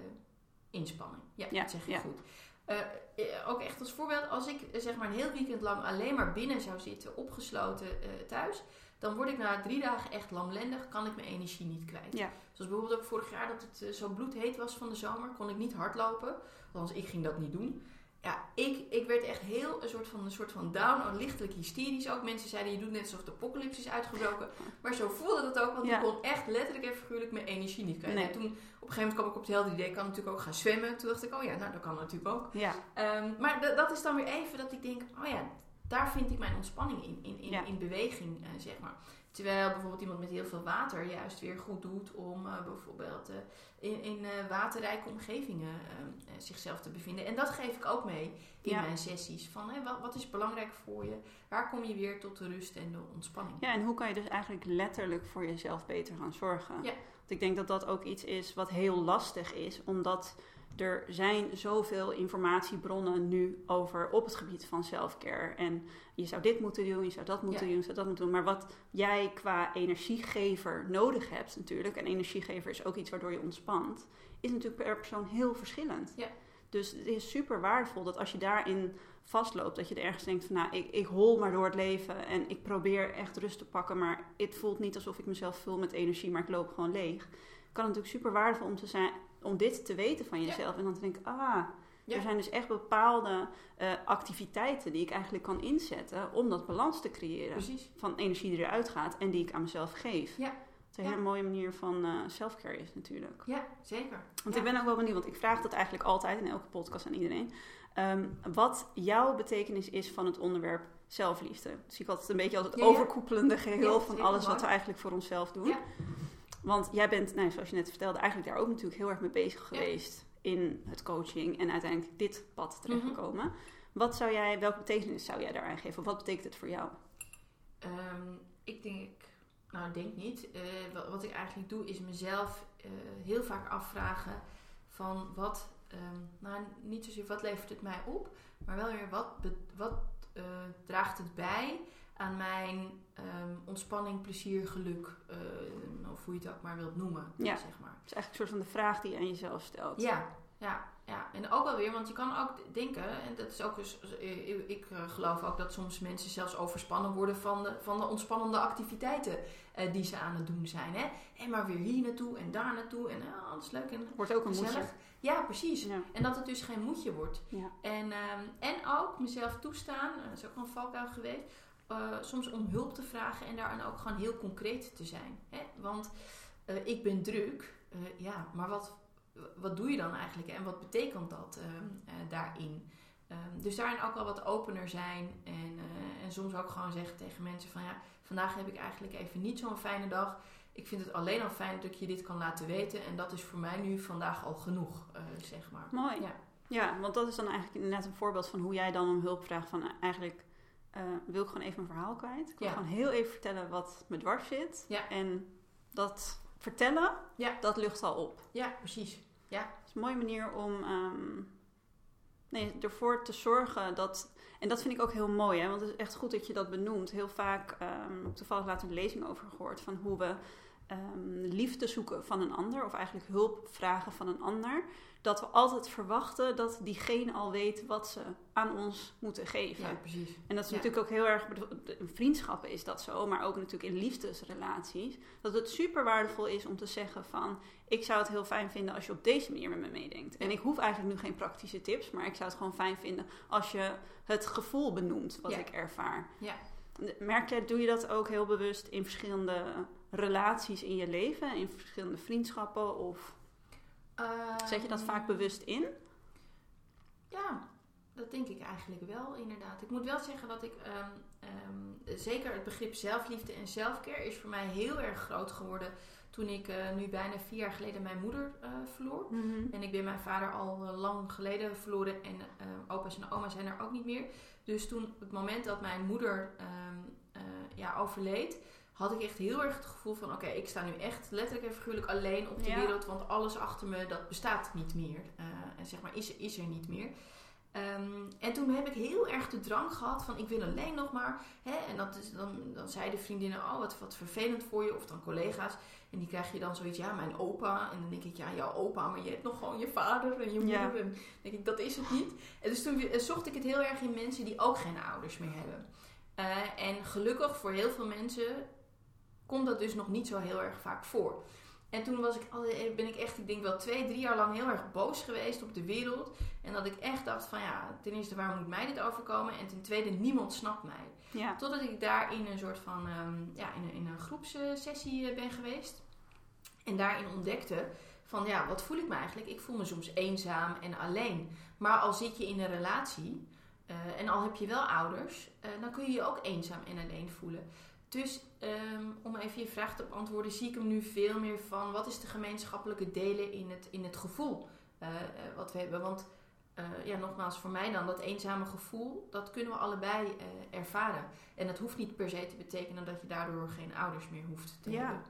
inspanning. Ja, Ja, dat zeg ja. goed. Eh, eh, ook echt als voorbeeld, als ik zeg maar een heel weekend lang alleen maar binnen zou zitten, opgesloten thuis, dan word ik na drie dagen echt lamlendig, kan ik mijn energie niet kwijt. Ja. Zoals bijvoorbeeld ook vorig jaar dat het zo bloedheet was van de zomer, kon ik niet hardlopen. Althans, ik ging dat niet doen. Ja, ik, ik werd echt heel een soort van, een soort van down, oh, lichtelijk hysterisch ook. Mensen zeiden, je doet net alsof de apocalypse is uitgebroken. Maar zo voelde dat ook, want Ja. ik kon echt letterlijk en figuurlijk mijn energie niet kwijt. Nee. En toen, op een gegeven moment kwam ik op het helder idee, ik kan natuurlijk ook gaan zwemmen. Toen dacht ik, oh ja, nou dat kan natuurlijk ook. Ja, Ehm, maar dat is dan weer even dat ik denk, oh ja, daar vind ik mijn ontspanning in, in, in, Ja. in beweging, eh, zeg maar. Terwijl bijvoorbeeld iemand met heel veel water juist weer goed doet om eh, bijvoorbeeld eh, in, in eh, waterrijke omgevingen eh, eh, zichzelf te bevinden. En dat geef ik ook mee in Ja. mijn sessies. Van hè, wat, wat is belangrijk voor je? Waar kom je weer tot de rust en de ontspanning? Ja, en hoe kan je dus eigenlijk letterlijk voor jezelf beter gaan zorgen? Ja. Want ik denk dat dat ook iets is wat heel lastig is, omdat er zijn zoveel informatiebronnen nu over op het gebied van selfcare. En je zou dit moeten doen, je zou dat moeten Ja. doen, je zou dat moeten doen. Maar wat jij qua energiegever nodig hebt natuurlijk, en energiegever is ook iets waardoor je ontspant, is natuurlijk per persoon heel verschillend. Ja. Dus het is super waardevol dat als je daarin vastloopt, dat je er ergens denkt van nou, ik, ik hol maar door het leven en ik probeer echt rust te pakken, maar het voelt niet alsof ik mezelf vul met energie, maar ik loop gewoon leeg. Kan het natuurlijk super waardevol om, te zijn, om dit te weten van Ja. jezelf en dan te denken, ah, Ja. er zijn dus echt bepaalde eh, activiteiten die ik eigenlijk kan inzetten om dat balans te creëren Precies. van energie die eruit gaat en die ik aan mezelf geef. Ja. Wat een Ja. hele mooie manier van eh selfcare is natuurlijk. Ja, zeker. Want ik ben ook wel benieuwd, want ik vraag dat eigenlijk altijd in elke podcast aan iedereen. Ehm, wat jouw betekenis is van het onderwerp zelfliefde. Dat zie ik altijd een beetje als het overkoepelende geheel van alles wat we eigenlijk voor onszelf doen. Ja. Want jij bent, nou, zoals je net vertelde, eigenlijk daar ook natuurlijk heel erg mee bezig Ja. geweest in het coaching en uiteindelijk dit pad Mhm. terechtgekomen. Wat zou jij, welke betekenis zou jij daaraan geven? Of wat betekent het voor jou? Ehm, ik denk, nou ik denk niet. Eh, wat, wat ik eigenlijk doe is mezelf eh, heel vaak afvragen van wat, ehm, nou niet zozeer wat levert het mij op, maar wel weer wat, wat eh, draagt het bij aan mijn ehm, ontspanning, plezier, geluk, eh, of hoe je het ook maar wilt noemen, Ja. zeg maar. Het is eigenlijk een soort van de vraag die je aan jezelf stelt. Ja, ja, ja. En ook alweer, want je kan ook denken, en dat is ook dus, eh, ik, eh, geloof ook dat soms mensen zelfs overspannen worden van de, van de ontspannende activiteiten die ze aan het doen zijn. Hè? En maar weer hier naartoe en daar naartoe en uh, alles leuk en Wordt ook een gezellig. moedje. Ja, precies. Ja. En dat het dus geen moedje wordt. Ja. En, ehm, en ook mezelf toestaan, dat is ook een valkuil geweest, eh, soms om hulp te vragen en daarin ook gewoon heel concreet te zijn. Hè? Want eh, ik ben druk, eh, ja, maar wat, wat doe je dan eigenlijk en wat betekent dat ehm, eh, daarin? Ehm, dus daarin ook al wat opener zijn en, en soms ook gewoon zeggen tegen mensen van ja, vandaag heb ik eigenlijk even niet zo'n fijne dag. Ik vind het alleen al fijn dat ik je dit kan laten weten en dat is voor mij nu vandaag al genoeg, zeg maar. Mooi. Ja. Ja, want dat is dan eigenlijk net een voorbeeld van hoe jij dan om hulp vraagt. Van eigenlijk eh, wil ik gewoon even mijn verhaal kwijt. Ik wil Ja. gewoon heel even vertellen wat me dwars zit. Ja. En dat vertellen, Ja. dat lucht al op. Ja, precies. Het is een mooie manier om ehm, nee, ervoor te zorgen dat. En dat vind ik ook heel mooi, hè? want het is echt goed dat je dat benoemt. Heel vaak, ehm, toevallig laatst een lezing over gehoord van hoe we ehm, liefde zoeken van een ander, of eigenlijk hulp vragen van een ander. Dat we altijd verwachten dat diegene al weet wat ze aan ons moeten geven. Ja, precies. En dat is Ja. natuurlijk ook heel erg, in vriendschappen is dat zo, maar ook natuurlijk in liefdesrelaties. Dat het super waardevol is om te zeggen van, ik zou het heel fijn vinden als je op deze manier met me meedenkt. En ik hoef eigenlijk nu geen praktische tips, maar ik zou het gewoon fijn vinden als je het gevoel benoemt wat Ja. ik ervaar. Ja. Merk jij, doe je dat ook heel bewust in verschillende relaties in je leven, in verschillende vriendschappen of zet je dat vaak Ehm, bewust in? Ja, dat denk ik eigenlijk wel, inderdaad. Ik moet wel zeggen dat ik ehm, ehm, zeker het begrip zelfliefde en zelfcare is voor mij heel erg groot geworden toen ik eh, nu bijna vier jaar geleden mijn moeder eh, verloor. En ik ben mijn vader al eh, lang geleden verloren en opa's en oma zijn er ook niet meer. Dus toen, het moment dat mijn moeder ehm, ja, overleed, had ik echt heel erg het gevoel van: oké, ik sta nu echt letterlijk en figuurlijk alleen op de Ja. wereld, want alles achter me dat bestaat niet meer. Eh, en zeg maar, is, is er niet meer. Ehm, en toen heb ik heel erg de drang gehad van ik wil alleen nog maar. Hè, en dat is, dan, dan zeiden vriendinnen, oh wat, wat vervelend voor je. Of dan collega's. En die krijg je dan zoiets, ja mijn opa. En dan denk ik, ja jouw opa, maar je hebt nog gewoon je vader en je moeder. Ja. En dan denk ik, dat is het niet. En dus toen eh, zocht ik het heel erg in mensen die ook geen ouders meer hebben. Eh, en gelukkig voor heel veel mensen komt dat dus nog niet zo heel erg vaak voor. En toen was ik, ben ik echt, ik denk wel twee, drie jaar lang heel erg boos geweest op de wereld. En dat ik echt dacht van ja, ten eerste waarom moet mij dit overkomen? En ten tweede, niemand snapt mij. Ja. Totdat ik daar in een soort van, ehm, ja, in een, in een groepssessie eh, ben geweest. En daarin ontdekte van ja, wat voel ik me eigenlijk? Ik voel me soms eenzaam en alleen. Maar al zit je in een relatie eh, en al heb je wel ouders, eh, dan kun je je ook eenzaam en alleen voelen. Dus ehm, om even je vraag te beantwoorden, zie ik hem nu veel meer van wat is de gemeenschappelijke delen in het, in het gevoel eh, eh, wat we hebben. Want eh, ja, nogmaals, voor mij dan dat eenzame gevoel, dat kunnen we allebei ervaren. En dat hoeft niet per se te betekenen dat je daardoor geen ouders meer hoeft te Ja. hebben.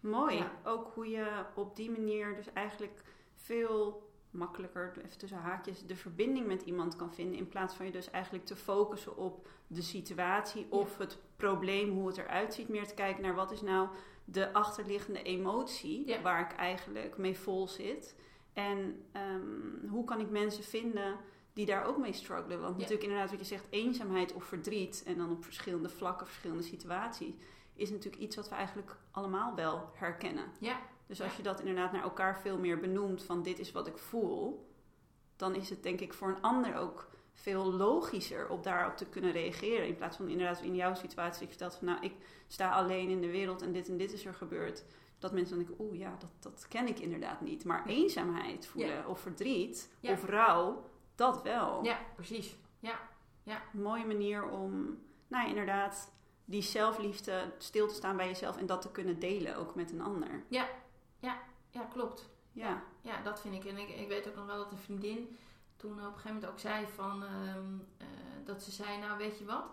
Mooi. Ja. Ook hoe je op die manier dus eigenlijk veel makkelijker, even tussen haakjes, de verbinding met iemand kan vinden. In plaats van je dus eigenlijk te focussen op de situatie of het probleem, hoe het eruit ziet. Meer te kijken naar wat is nou de achterliggende emotie Ja. waar ik eigenlijk mee vol zit. En ehm, hoe kan ik mensen vinden die daar ook mee struggelen? Want Ja. natuurlijk inderdaad wat je zegt, eenzaamheid of verdriet. En dan op verschillende vlakken, verschillende situaties. Is natuurlijk iets wat we eigenlijk allemaal wel herkennen. Ja. Dus als je dat inderdaad naar elkaar veel meer benoemt van dit is wat ik voel. Dan is het denk ik voor een ander ook veel logischer om daarop te kunnen reageren. In plaats van inderdaad in jouw situatie je vertelt van nou ik sta alleen in de wereld en dit en dit is er gebeurd. Dat mensen dan denken, oeh ja, dat, dat ken ik inderdaad niet. Maar eenzaamheid voelen of verdriet Ja. of rouw, dat wel. ja, precies. Een mooie manier om, nou ja, inderdaad, die zelfliefde stil te staan bij jezelf en dat te kunnen delen ook met een ander. Ja, klopt. Ja, Ja, dat vind ik. En ik, ik weet ook nog wel dat een vriendin toen op een gegeven moment ook zei van... ehm, eh, dat ze zei, nou weet je wat...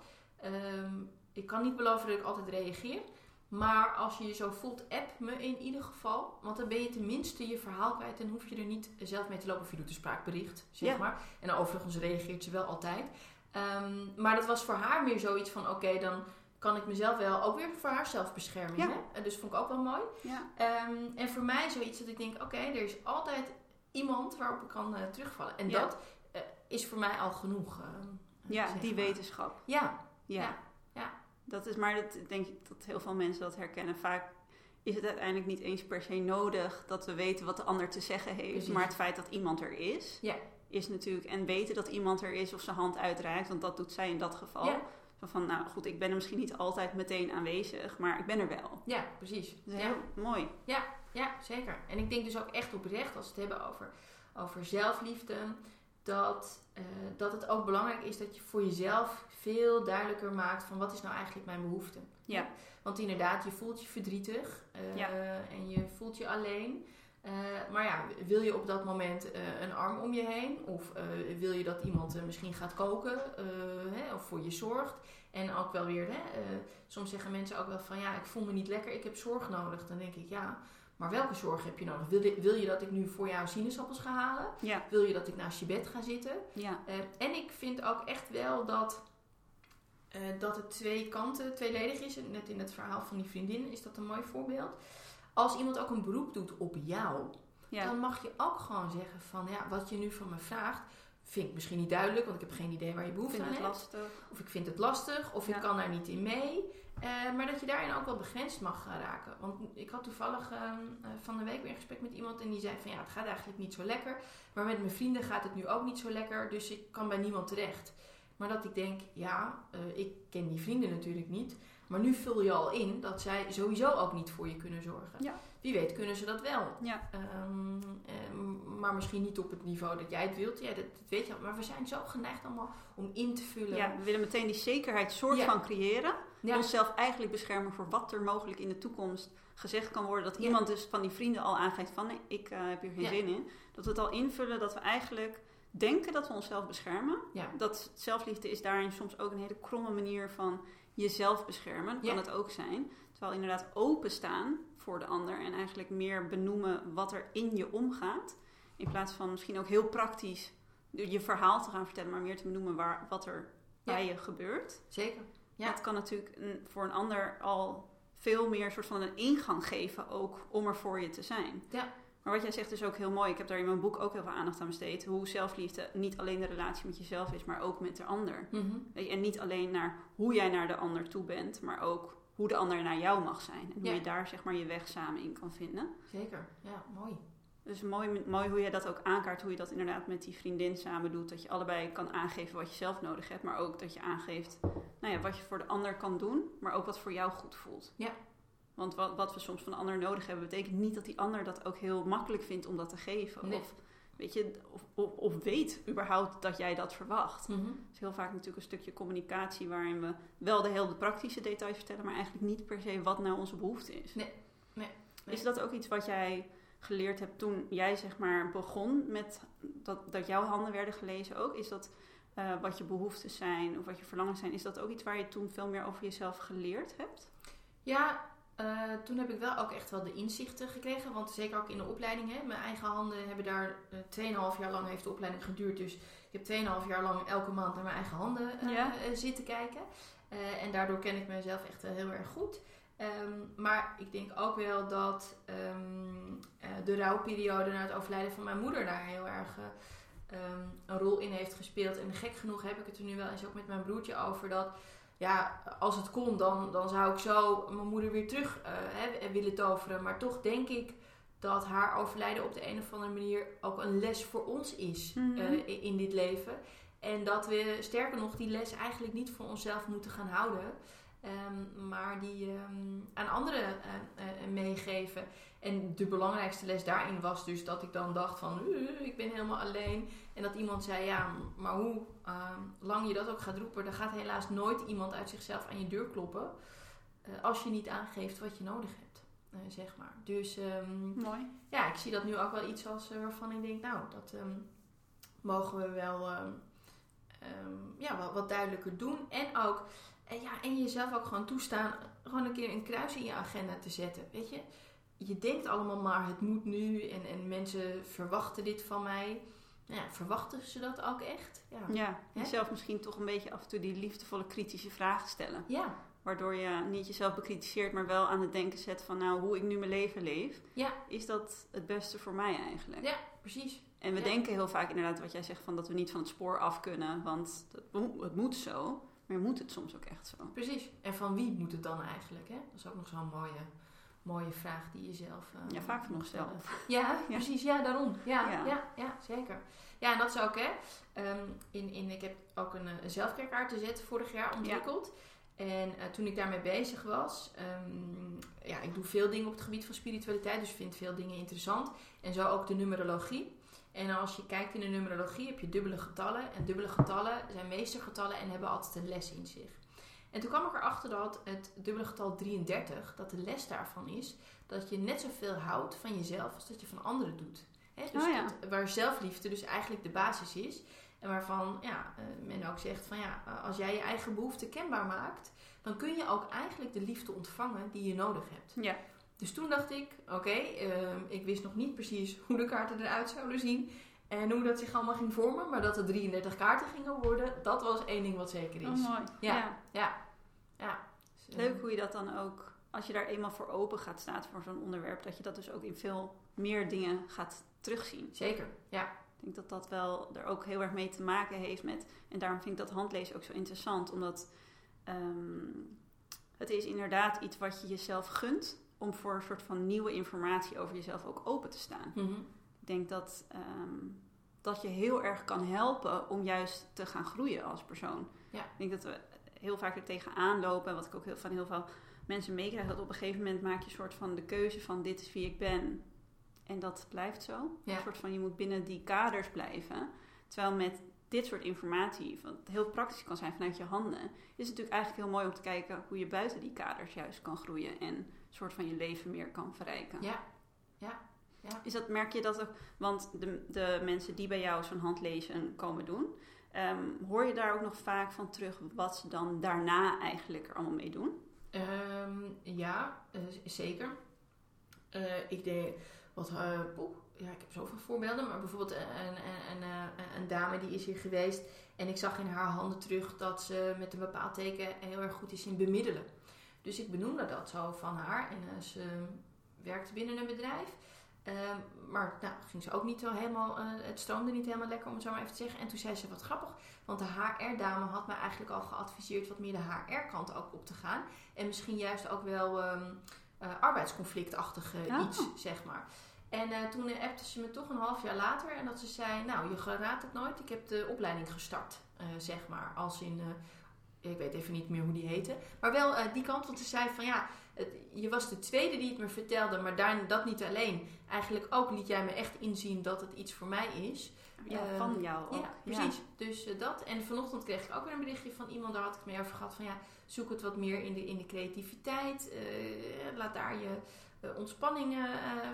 ehm, ik kan niet beloven dat ik altijd reageer. Maar als je je zo voelt, app me in ieder geval. Want dan ben je tenminste je verhaal kwijt. En hoef je er niet zelf mee te lopen. Of je doet een spraakbericht, zeg Ja. maar. En overigens reageert ze wel altijd. Ehm, maar dat was voor haar meer zoiets van: oké, dan kan ik mezelf wel ook weer voor haar zelfbescherming. Ja. Hè? En Dus vond ik ook wel mooi. Ja. En voor mij zoiets dat ik denk: oké, er is altijd iemand waarop ik kan eh, terugvallen. En Ja. dat eh, is voor mij al genoeg. ehm, ja, die maar. wetenschap. Ja, Ja. Ja, ja. Dat is, maar dat denk ik dat heel veel mensen dat herkennen. Vaak is het uiteindelijk niet eens per se nodig dat we weten wat de ander te zeggen heeft. Precies. Maar het feit dat iemand er is, Ja. is natuurlijk. En weten dat iemand er is of zijn hand uitreikt, want dat doet zij in dat geval. Ja. Zo van, nou goed, ik ben er misschien niet altijd meteen aanwezig, maar ik ben er wel. ja, precies. Dat is Ja. heel mooi. Ja, zeker. En ik denk dus ook echt oprecht, als we het hebben over, over zelfliefde, dat, eh, dat het ook belangrijk is dat je voor jezelf veel duidelijker maakt van wat is nou eigenlijk mijn behoefte. Ja. Want inderdaad, je voelt je verdrietig eh, Ja. en je voelt je alleen. Eh, maar ja, wil je op dat moment een arm om je heen? Of wil je dat iemand misschien gaat koken hè, of voor je zorgt? En ook wel weer, hè, soms zeggen mensen ook wel van ja, ik voel me niet lekker, ik heb zorg nodig. Dan denk ik ja, maar welke zorg heb je nodig? Wil, je- wil je dat ik nu voor jou sinaasappels ga halen? Ja, Wil je dat ik naast je bed ga zitten? ja, Eh, en ik vind ook echt wel dat, eh, dat het twee kanten, tweeledig is. En Net in het verhaal van die vriendin is dat een mooi voorbeeld. Als iemand ook een beroep doet op jou, ja. dan mag je ook gewoon zeggen van ja, wat je nu van me vraagt, vind ik misschien niet duidelijk, want ik heb geen idee waar je behoefte aan hebt. lastig. Of ik vind het lastig, of Ja. ik kan daar niet in mee. Eh, maar dat je daarin ook wel begrensd mag raken. Want ik had toevallig ehm, eh, van de week weer een gesprek met iemand en die zei van ja, het gaat eigenlijk niet zo lekker. Maar met mijn vrienden gaat het nu ook niet zo lekker, dus ik kan bij niemand terecht. Maar dat ik denk, ja, eh, ik ken die vrienden natuurlijk niet. Maar nu vul je al in dat zij sowieso ook niet voor je kunnen zorgen. Ja. Wie weet kunnen ze dat wel. Ja, Ehm, ehm, maar misschien niet op het niveau dat jij het wilt. Ja, dat, dat weet je al. Maar we zijn zo geneigd allemaal om in te vullen. ja, we willen meteen die zekerheid soort Ja. van creëren. Ja. Onszelf eigenlijk beschermen voor wat er mogelijk in de toekomst gezegd kan worden. Dat iemand dus van die vrienden al aangeeft van nee, ik eh, heb hier geen zin in. Dat we het al invullen dat we eigenlijk denken dat we onszelf beschermen. Dat zelfliefde is daarin soms ook een hele kromme manier van jezelf beschermen. Kan Ja. het ook zijn. Terwijl inderdaad openstaan voor de ander en eigenlijk meer benoemen wat er in je omgaat. In plaats van misschien ook heel praktisch je verhaal te gaan vertellen, maar meer te benoemen waar, wat er Ja. bij je gebeurt. Zeker. Ja. Dat kan natuurlijk voor een ander al veel meer soort van een ingang geven ook om er voor je te zijn. Ja. Maar wat jij zegt is ook heel mooi. Ik heb daar in mijn boek ook heel veel aandacht aan besteed. Hoe zelfliefde niet alleen de relatie met jezelf is, maar ook met de ander. Mhm. En niet alleen naar hoe jij naar de ander toe bent, maar ook hoe de ander naar jou mag zijn. En hoe Ja. je daar zeg maar je weg samen in kan vinden. Zeker. Ja, mooi. Dus mooi, mooi hoe je dat ook aankaart, hoe je dat inderdaad met die vriendin samen doet. Dat je allebei kan aangeven wat je zelf nodig hebt, maar ook dat je aangeeft nou ja, wat je voor de ander kan doen, maar ook wat voor jou goed voelt. Ja. Want wat, wat we soms van de ander nodig hebben, betekent niet dat die ander dat ook heel makkelijk vindt om dat te geven. Nee. Of, weet je, of, of, of weet überhaupt dat jij dat verwacht. Het is heel vaak natuurlijk een stukje communicatie waarin we wel de hele praktische details vertellen, maar eigenlijk niet per se wat nou onze behoefte is. Nee, nee, nee. Is dat ook iets wat jij geleerd hebt toen jij zeg maar begon met dat, dat jouw handen werden gelezen ook? Is dat eh, wat je behoeftes zijn of wat je verlangens zijn? Is dat ook iets waar je toen veel meer over jezelf geleerd hebt? Ja, eh, toen heb ik wel ook echt wel de inzichten gekregen. Want zeker ook in de opleiding, hè, mijn eigen handen hebben daar eh 2,5 jaar lang heeft de opleiding geduurd. Dus ik heb 2,5 jaar lang elke maand naar mijn eigen handen eh, Ja. zitten kijken. En daardoor ken ik mezelf echt heel erg goed. Ehm, maar ik denk ook wel dat ehm, eh, de rouwperiode na het overlijden van mijn moeder daar heel erg eh, ehm, een rol in heeft gespeeld. En gek genoeg heb ik het er nu wel eens ook met mijn broertje over dat ja, als het kon, dan, dan zou ik zo mijn moeder weer terug eh, hè, willen toveren. Maar toch denk ik dat haar overlijden op de een of andere manier ook een les voor ons is Mhm. eh, i- in dit leven. En dat we, sterker nog, die les eigenlijk niet voor onszelf moeten gaan houden. Ehm, maar die ehm, aan anderen eh, eh, meegeven. En de belangrijkste les daarin was dus dat ik dan dacht van, "Uh, ik ben helemaal alleen. En dat iemand zei, ja, maar hoe ehm, lang je dat ook gaat roepen, er gaat helaas nooit iemand uit zichzelf aan je deur kloppen. eh, als je niet aangeeft wat je nodig hebt, eh, zeg maar. Dus Mooi. ja, ik zie dat nu ook wel iets als eh, waarvan ik denk, nou, dat mogen we wel ja, wat, wat duidelijker doen. En ook, en, ja, en jezelf ook gewoon toestaan, gewoon een keer een kruis in je agenda te zetten. Weet je, je denkt allemaal maar, het moet nu en, en mensen verwachten dit van mij. nou ja, verwachten ze dat ook echt? Ja. Ja, jezelf misschien toch een beetje af en toe die liefdevolle kritische vragen stellen. Ja, Waardoor je niet jezelf bekritiseert, maar wel aan het denken zet van nou, hoe ik nu mijn leven leef. Ja. Is dat het beste voor mij eigenlijk? Ja. precies. En we Ja. denken heel vaak inderdaad wat jij zegt van dat we niet van het spoor af kunnen, want het moet zo. Maar moet het soms ook echt zo? Precies. En van wie moet het dan eigenlijk? Hè? Dat is ook nog zo'n mooie, mooie vraag die je zelf... eh, Ja, vaak onszelf. stellen. Ja, precies. Ja, daarom. Ja, Ja. ja. Ja, zeker. Ja, en dat is ook, hè. ehm, in, in, ik heb ook een, eh, een zelfkerkaart te zetten vorig jaar ontwikkeld. En eh, toen ik daarmee bezig was, ehm, ja, ik doe veel dingen op het gebied van spiritualiteit, dus vind veel dingen interessant. En zo ook de numerologie. En als je kijkt in de numerologie heb je dubbele getallen. En dubbele getallen zijn meestergetallen en hebben altijd een les in zich. En toen kwam ik erachter dat het dubbele getal 33, dat de les daarvan is dat je net zoveel houdt van jezelf als dat je van anderen doet. Dus Oh ja. dat- waar zelfliefde dus eigenlijk de basis is. En waarvan ja, eh, men ook zegt van ja, als jij je eigen behoeften kenbaar maakt, dan kun je ook eigenlijk de liefde ontvangen die je nodig hebt. Ja. Dus toen dacht ik, oké, ehm, ik wist nog niet precies hoe de kaarten eruit zouden zien. En hoe dat zich allemaal ging vormen. Maar dat er 33 kaarten gingen worden, dat was één ding wat zeker is. Oh, mooi. Ja. Ja. Dus, eh, Leuk hoe je dat dan ook, als je daar eenmaal voor open gaat staan voor zo'n onderwerp, dat je dat dus ook in veel meer dingen gaat terugzien. Zeker, ja. Ik denk dat dat wel er ook heel erg mee te maken heeft met. En daarom vind ik dat handlezen ook zo interessant. Omdat ehm, het is inderdaad iets wat je jezelf gunt. Om voor een soort van nieuwe informatie over jezelf ook open te staan. Mhm. Ik denk dat ehm, dat je heel erg kan helpen om juist te gaan groeien als persoon. Ja. Ik denk dat we heel vaak er tegenaan lopen. Wat ik ook heel, van heel veel mensen meekrijg. Dat op een gegeven moment maak je een soort van de keuze van dit is wie ik ben. En dat blijft zo. Ja. Een soort van je moet binnen die kaders blijven. Terwijl met dit soort informatie, wat heel praktisch kan zijn vanuit je handen, is het natuurlijk eigenlijk heel mooi om te kijken hoe je buiten die kaders juist kan groeien en soort van je leven meer kan verrijken. Ja. Ja. Ja. Is dat, merk je dat ook, want de, de mensen die bij jou zo'n handlezen komen doen, ehm, hoor je daar ook nog vaak van terug wat ze dan daarna eigenlijk er allemaal mee doen? Ehm, ja, eh, zeker. Eh, ik deed wat. eh, poeh, ja, ik heb zoveel voorbeelden, maar bijvoorbeeld een, een, een, een, een dame die is hier geweest en ik zag in haar handen terug dat ze met een bepaald teken heel erg goed is in bemiddelen. Dus ik benoemde dat zo van haar en eh, ze werkte binnen een bedrijf. Ehm, maar nou, ging ze ook niet zo helemaal, eh, het stroomde niet helemaal lekker om het zo maar even te zeggen. En toen zei ze wat grappig, want de HR-dame had mij eigenlijk al geadviseerd wat meer de HR-kant ook op te gaan. En misschien juist ook wel eh, arbeidsconflictachtig Oh. iets, zeg maar. En toen appte ze me toch een half jaar later en dat ze zei, nou je raadt het nooit, ik heb de opleiding gestart, zeg maar. Als in, ik weet even niet meer hoe die heette, maar wel eh, die kant, want ze zei van ja, het, je was de tweede die het me vertelde, maar daar, dat niet alleen. Eigenlijk ook liet jij me echt inzien dat het iets voor mij is. Ja, Ehm, van jou ook. Ja, precies. Dus eh, dat. En vanochtend kreeg ik ook weer een berichtje van iemand, daar had ik het mee over gehad, van ja, zoek het wat meer in de, in de creativiteit. eh, laat daar je ontspanning eh,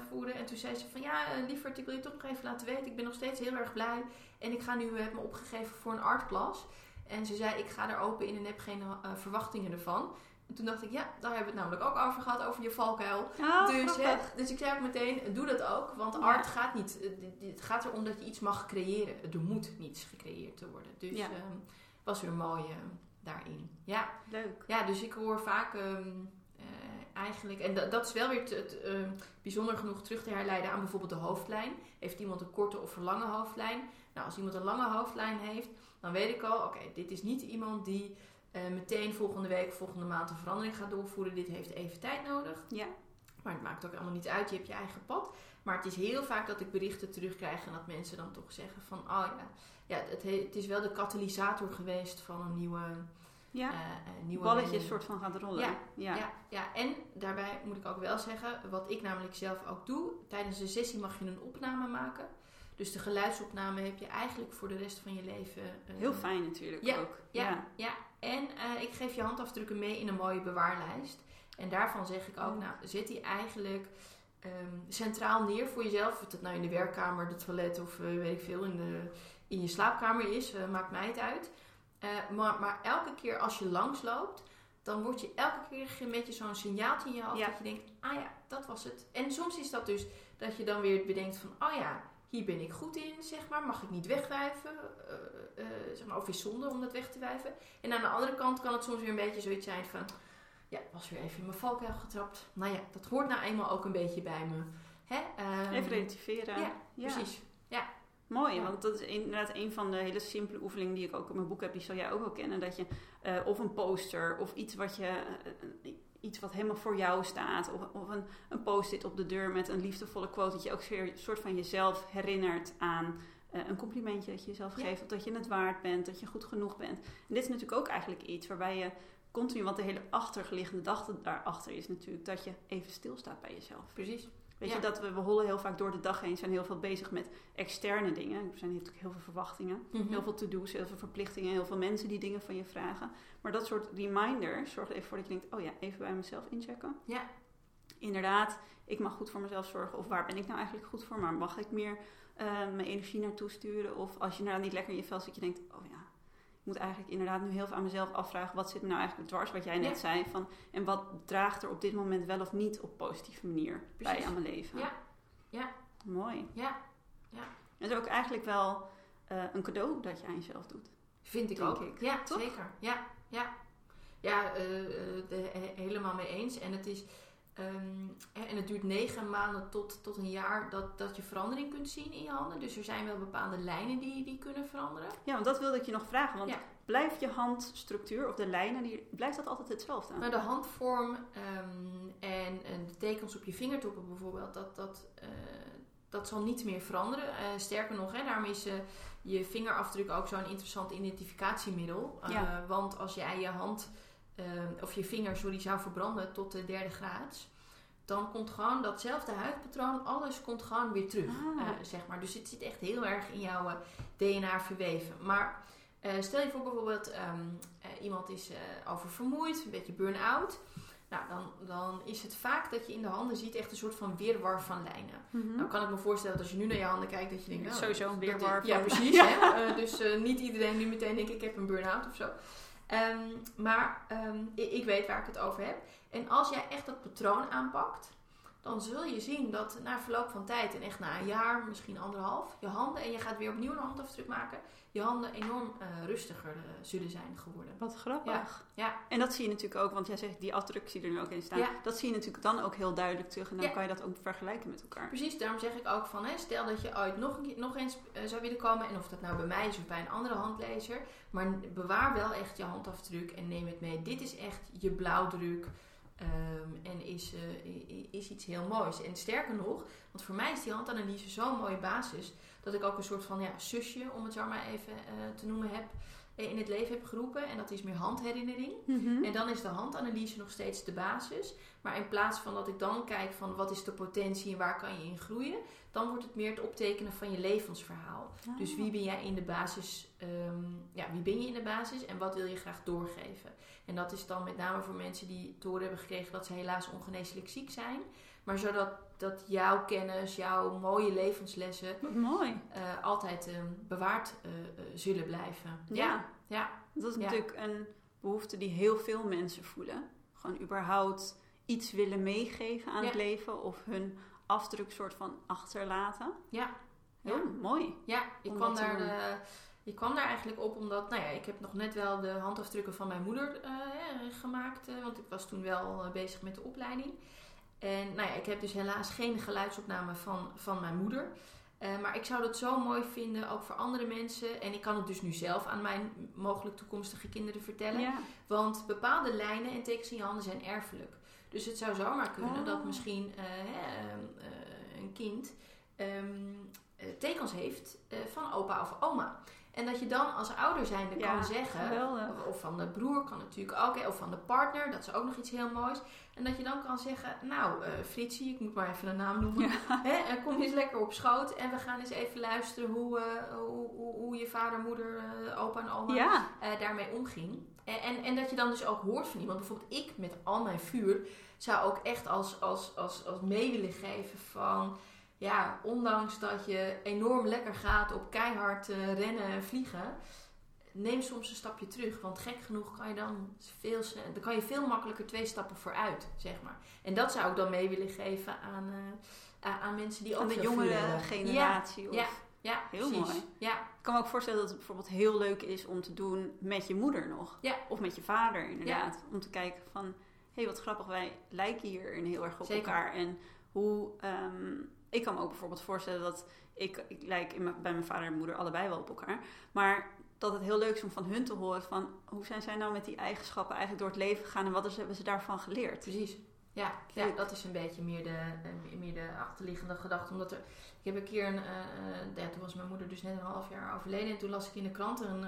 voeren. En toen zei ze van ja, lieverd, ik wil je toch nog even laten weten, ik ben nog steeds heel erg blij. En ik ga nu, heb me opgegeven voor een artklas. En ze zei, ik ga er open in en heb geen eh, verwachtingen ervan. En toen dacht ik, ja, daar hebben we het namelijk ook over gehad, over je valkuil. Oh, Dus, hè, dus ik zei ook meteen, doe dat ook. Want Ja. art gaat niet, eh, het gaat erom dat je iets mag creëren. Er moet niets gecreëerd te worden. Dus Ja. ehm, was weer mooi eh, daarin. Ja. Leuk. ja, dus ik hoor vaak ehm, eh, eigenlijk, en dat, dat is wel weer te- het, ehm, bijzonder genoeg terug te herleiden aan bijvoorbeeld de hoofdlijn. Heeft iemand een korte of een lange hoofdlijn? Nou, als iemand een lange hoofdlijn heeft, dan weet ik al, oké, dit is niet iemand die eh, meteen volgende week, volgende maand een verandering gaat doorvoeren. Dit heeft even tijd nodig. Ja. Maar het maakt ook allemaal niet uit, je hebt je eigen pad. Maar het is heel vaak dat ik berichten terugkrijg en dat mensen dan toch zeggen van... Oh ja, ja het, he- het is wel de katalysator geweest van een nieuwe, Ja. een nieuwe Balletje wending. soort van gaat rollen. Ja, ja. Ja, ja, en daarbij moet ik ook wel zeggen, wat ik namelijk zelf ook doe, tijdens de sessie mag je een opname maken. Dus de geluidsopname heb je eigenlijk voor de rest van je leven. eh, Heel fijn natuurlijk Ja, ook. Ja, ja. en eh, ik geef je handafdrukken mee in een mooie bewaarlijst. En daarvan zeg ik ook, Ja. nou, zet die eigenlijk ehm, centraal neer voor jezelf. Of het nou in de werkkamer, de toilet of eh, weet ik veel, in, de, in je slaapkamer is, maakt mij het uit. Maar, maar elke keer als je langsloopt, dan word je elke keer een beetje zo'n signaaltje in je hoofd Ja. dat je denkt, ah ja, dat was het. En soms is dat dus dat je dan weer bedenkt van, oh ja, hier ben ik goed in, zeg maar. Mag ik niet wegwijven? Uh, uh, zeg maar, of is zonde om dat weg te wijven? En aan de andere kant kan het soms weer een beetje zoiets zijn van... Ja, was weer even in mijn valkuil getrapt. Nou ja, dat hoort nou eenmaal ook een beetje bij me. Hè? Um, even relativeren. Ja, precies. Ja. Mooi, want dat is inderdaad een van de hele simpele oefeningen die ik ook in mijn boek heb. Die zal jij ook wel kennen. Dat je uh, of een poster of iets wat je iets wat helemaal voor jou staat. Of, of een, een post-it op de deur met een liefdevolle quote. Dat je ook weer een soort van jezelf herinnert aan uh, een complimentje dat je jezelf geeft. Of dat je het waard bent, dat je goed genoeg bent. En dit is natuurlijk ook eigenlijk iets waarbij je continu, want de hele achterliggende dag daarachter is natuurlijk dat je even stilstaat bij jezelf. Precies. Weet je, dat we, we hollen heel vaak door de dag heen, zijn heel veel bezig met externe dingen. Er zijn natuurlijk heel veel verwachtingen, mm -hmm. heel veel to-do's, heel veel verplichtingen, heel veel mensen die dingen van je vragen. Maar dat soort reminders zorgt even voor dat je denkt, oh ja, even bij mezelf inchecken. Ja. Inderdaad, ik mag goed voor mezelf zorgen. Of waar ben ik nou eigenlijk goed voor? Maar mag ik meer uh, mijn energie naartoe sturen? Of als je nou niet lekker in je vel zit, je denkt, moet eigenlijk inderdaad nu heel veel aan mezelf afvragen. Wat zit me nou eigenlijk dwars? Wat jij net ja. zei. Van, en wat draagt er op dit moment wel of niet op positieve manier Precies. bij aan mijn leven? Ja. Ja. Mooi. Ja. Ja. Het is ook eigenlijk wel uh, een cadeau dat je aan jezelf doet. Vind ik ook. Ik. Ja, Toch? zeker. Ja. Ja. Ja, uh, de, helemaal mee eens. En het is... Um, en het duurt negen maanden tot, tot een jaar dat, dat je verandering kunt zien in je handen. Dus er zijn wel bepaalde lijnen die, die kunnen veranderen. Ja, want dat wilde ik je nog vragen. Want ja. blijft je handstructuur of de lijnen, die, blijft dat altijd hetzelfde? Nou, de handvorm um, en, en, de tekens op je vingertoppen bijvoorbeeld, dat, dat, uh, dat zal niet meer veranderen. Uh, sterker nog, hè, daarom is uh, je vingerafdruk ook zo'n interessant identificatiemiddel. Ja. Want als jij je hand uh, of je vinger sorry, zou verbranden tot de derde graad, dan komt gewoon datzelfde huidpatroon, alles komt gewoon weer terug. Ah. Uh, zeg maar. Dus het zit echt heel erg in jouw uh, DNA verweven. Maar uh, stel je voor bijvoorbeeld um, iemand is oververmoeid, een beetje burn-out. Nou, dan, dan is het vaak dat je in de handen ziet echt een soort van weerwar van lijnen. Mm -hmm. Nou kan ik me voorstellen dat als je nu naar je handen kijkt, dat je denkt... Nou, Sowieso een weerwar van... Ja, precies. Hè? dus niet iedereen nu meteen denkt, ik heb een burn-out of zo. Um, maar um, ik, ik, weet waar ik het over heb. En als jij echt dat patroon aanpakt, dan zul je zien dat na verloop van tijd, en echt na een jaar, misschien anderhalf, je handen, en je gaat weer opnieuw een handafdruk maken, je handen enorm uh, rustiger uh, zullen zijn geworden. Wat grappig. Ja. ja. En dat zie je natuurlijk ook, want jij zegt die afdruk zie je er nu ook in staan. Ja. Dat zie je natuurlijk dan ook heel duidelijk terug en dan Ja. kan je dat ook vergelijken met elkaar. Precies, daarom zeg ik ook van, hè, stel dat je ooit nog, een keer, nog eens eh, zou willen komen, en of dat nou bij mij is of bij een andere handlezer, maar bewaar wel echt je handafdruk en neem het mee. Dit is echt je blauwdruk. Ehm, en is, eh, is iets heel moois. En sterker nog, want voor mij is die handanalyse zo'n mooie basis. Dat ik ook een soort van ja, zusje, om het zo maar even eh, te noemen, heb, in het leven heb geroepen. En dat is meer handherinnering. Mhm. En dan is de handanalyse nog steeds de basis. Maar in plaats van dat ik dan kijk van wat is de potentie en waar kan je in groeien, dan wordt het meer het optekenen van je levensverhaal. Ah. Dus wie ben jij in de basis, ehm, ja, wie ben je in de basis en wat wil je graag doorgeven? En dat is dan met name voor mensen die te horen hebben gekregen dat ze helaas ongeneeslijk ziek zijn. Maar zodat dat jouw kennis, jouw mooie levenslessen mooi. eh, altijd ehm, bewaard eh, eh, zullen blijven. Ja. ja. ja. Dat is Ja. natuurlijk een behoefte die heel veel mensen voelen. Gewoon überhaupt iets willen meegeven aan Ja. het leven of hun afdruk soort van achterlaten. Ja. Heel mooi. Ja, ik kwam, daar, ik kwam daar eigenlijk op omdat, nou ja, ik heb nog net wel de handafdrukken van mijn moeder gemaakt. want ik was toen wel bezig met de opleiding. En nou ja, ik heb dus helaas geen geluidsopname van, van mijn moeder. Eh, maar ik zou dat zo mooi vinden, ook voor andere mensen. En ik kan het dus nu zelf aan mijn mogelijk toekomstige kinderen vertellen. Ja. Want bepaalde lijnen en tekens in je handen zijn erfelijk. Dus het zou zomaar kunnen Oh. dat misschien eh, hè, ehm, eh, een kind ehm, eh, tekens heeft van opa of oma. En dat je dan als ouder zijnde Ja, kan zeggen, of, of van de broer kan natuurlijk ook, of van de partner, dat is ook nog iets heel moois. En dat je dan kan zeggen, nou eh Fritsie, ik moet maar even een naam noemen, hè, eh, kom eens lekker op schoot en we gaan eens even luisteren hoe, eh, hoe, hoe, hoe je vader, moeder, opa en oma Ja. daarmee omging. En, en, en dat je dan dus ook hoort van iemand. Bijvoorbeeld ik met al mijn vuur zou ook echt als, als, als, als mee willen geven van... Ja, ondanks dat je enorm lekker gaat op keihard eh, rennen en vliegen... neem soms een stapje terug. Want gek genoeg kan je dan veel, dan kan je veel makkelijker twee stappen vooruit, zeg maar. En dat zou ik dan mee willen geven aan, eh, aan, aan mensen die ook Van de jongere generatie. Of... Ja, ja, Heel precies. mooi. Ja, Ik kan me ook voorstellen dat het bijvoorbeeld heel leuk is om te doen met je moeder nog. Ja. Of met je vader inderdaad. Om te kijken van, hé hey, wat grappig, wij lijken hierin heel erg op Zeker. elkaar. En hoe, ehm, ik kan me ook bijvoorbeeld voorstellen dat ik, ik lijk in mijn- bij mijn vader en moeder allebei wel op elkaar. Maar dat het heel leuk is om van hun te horen van, hoe zijn zij nou met die eigenschappen eigenlijk door het leven gegaan en wat is, hebben ze daarvan geleerd? precies. Ja, ja, dat is een beetje meer de, eh, meer de achterliggende gedachte. Omdat er, ik heb een keer, een, eh, eh, ja, toen was mijn moeder dus net een half jaar overleden. En toen las ik in de krant een,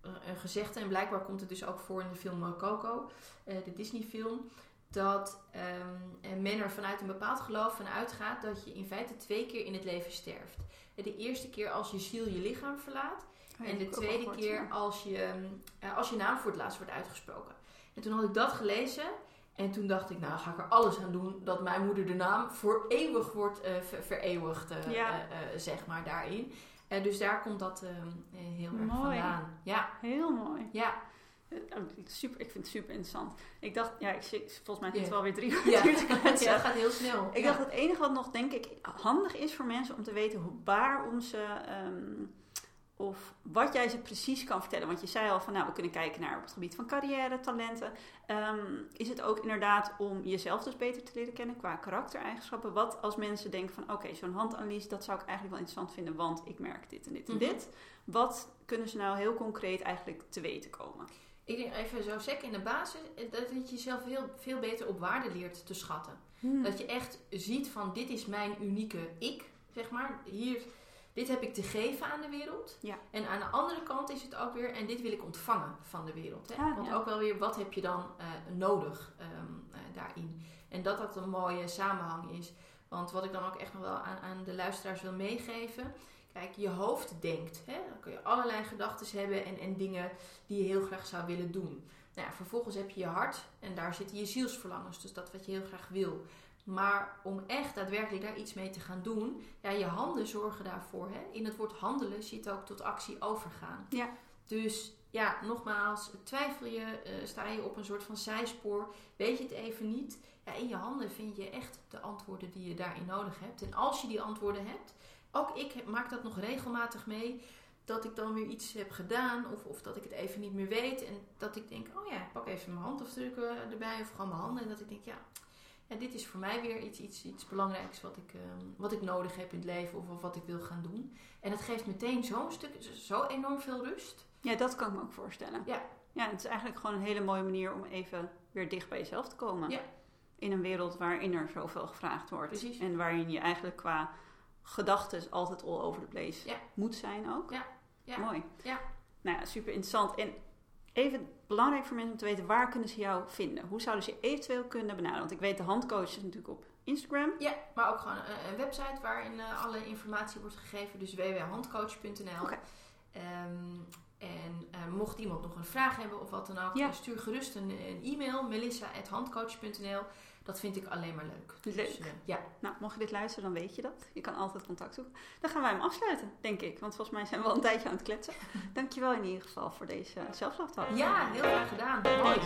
een gezegde. En blijkbaar komt het dus ook voor in de film Coco, de Disney film. Dat en men er vanuit een bepaald geloof van uitgaat dat je in feite twee keer in het leven sterft. De eerste keer als je ziel je lichaam verlaat. Oh En de tweede gehoord, keer ja. als je, eh, als je naam voor het laatst wordt uitgesproken. En toen had ik dat gelezen. En toen dacht ik, nou ga ik er alles aan doen dat mijn moeder de naam voor eeuwig wordt eh, ver- vereeuwigd, eh, Ja. zeg maar, daarin. Dus daar komt dat ehm, eh, heel erg Mooi. vandaan. Ja, Heel mooi. ja, Super, ik vind het super interessant. Ik dacht, ja, ik volgens mij Ja. zit het wel weer drie ja. te kletsen. ja, het gaat heel snel. Ik Ja. dacht, het enige wat nog denk ik handig is voor mensen om te weten hoe, waarom ze ehm, of wat jij ze precies kan vertellen. Want je zei al van nou, we kunnen kijken naar op het gebied van carrière, talenten. Ehm, is het ook inderdaad om jezelf dus beter te leren kennen qua karaktereigenschappen? Wat als mensen denken van oké, zo'n handanalyse, dat zou ik eigenlijk wel interessant vinden, want ik merk dit en dit en Mhm. dit. Wat kunnen ze nou heel concreet eigenlijk te weten komen? Ik denk even zo sec in de basis, eh, dat je jezelf heel, veel beter op waarde leert te schatten. Dat je echt ziet van dit is mijn unieke ik, zeg maar. Hier, dit heb ik te geven aan de wereld. Ja. En aan de andere kant is het ook weer, en dit wil ik ontvangen van de wereld. Hè? Ah, Want ja. ook wel weer, wat heb je dan eh, nodig ehm, eh, daarin? En dat dat een mooie samenhang is. Want wat ik dan ook echt nog wel aan, aan de luisteraars wil meegeven. Kijk, je hoofd denkt. Hè? Dan kun je allerlei gedachten hebben en, en dingen die je heel graag zou willen doen. Nou ja, vervolgens heb je je hart en daar zitten je zielsverlangens. Dus dat wat je heel graag wil. Maar om echt daadwerkelijk daar iets mee te gaan doen, ja, je handen zorgen daarvoor. Hè? In het woord handelen zit ook tot actie overgaan. Ja. Dus ja, nogmaals, twijfel je, eh, sta je op een soort van zijspoor, weet je het even niet. Ja, in je handen vind je echt de antwoorden die je daarin nodig hebt. En als je die antwoorden hebt, ook ik maak dat nog regelmatig mee, dat ik dan weer iets heb gedaan of, of dat ik het even niet meer weet. En dat ik denk, oh ja, ik pak even mijn handafdrukken erbij of gewoon mijn handen. En dat ik denk, ja, ja dit is voor mij weer iets, iets, iets belangrijks wat ik, ehm, wat ik nodig heb in het leven of, of wat ik wil gaan doen. En het geeft meteen zo'n stuk, zo enorm veel rust. Ja, dat kan ik me ook voorstellen. Ja. Ja, het is eigenlijk gewoon een hele mooie manier om even weer dicht bij jezelf te komen. Ja. In een wereld waarin er zoveel gevraagd wordt. Precies. En waarin je eigenlijk qua gedachten altijd all over the place Ja. moet zijn ook. Ja. Ja. Mooi. Ja. Nou ja, super interessant. En even belangrijk voor mensen om te weten, waar kunnen ze jou vinden? Hoe zouden ze eventueel kunnen benaderen? Want ik weet, de handcoach is natuurlijk op Instagram. Ja, maar ook gewoon een, een website waarin eh, alle informatie wordt gegeven. Dus www.handcoach.nl. Ehm, en eh, mocht iemand nog een vraag hebben of wat dan ook, Ja. eh, stuur gerust een, een e-mail. melissa.handcoach.nl Dat vind ik alleen maar leuk. Leuk. Dus, eh, ja. Nou, mocht je dit luisteren, dan weet je dat. Je kan altijd contact zoeken. Dan gaan wij hem afsluiten, denk ik. Want volgens mij zijn we al een tijdje aan het kletsen. Dankjewel in ieder geval voor deze zelflaftalk. ja, heel graag gedaan. Mooi.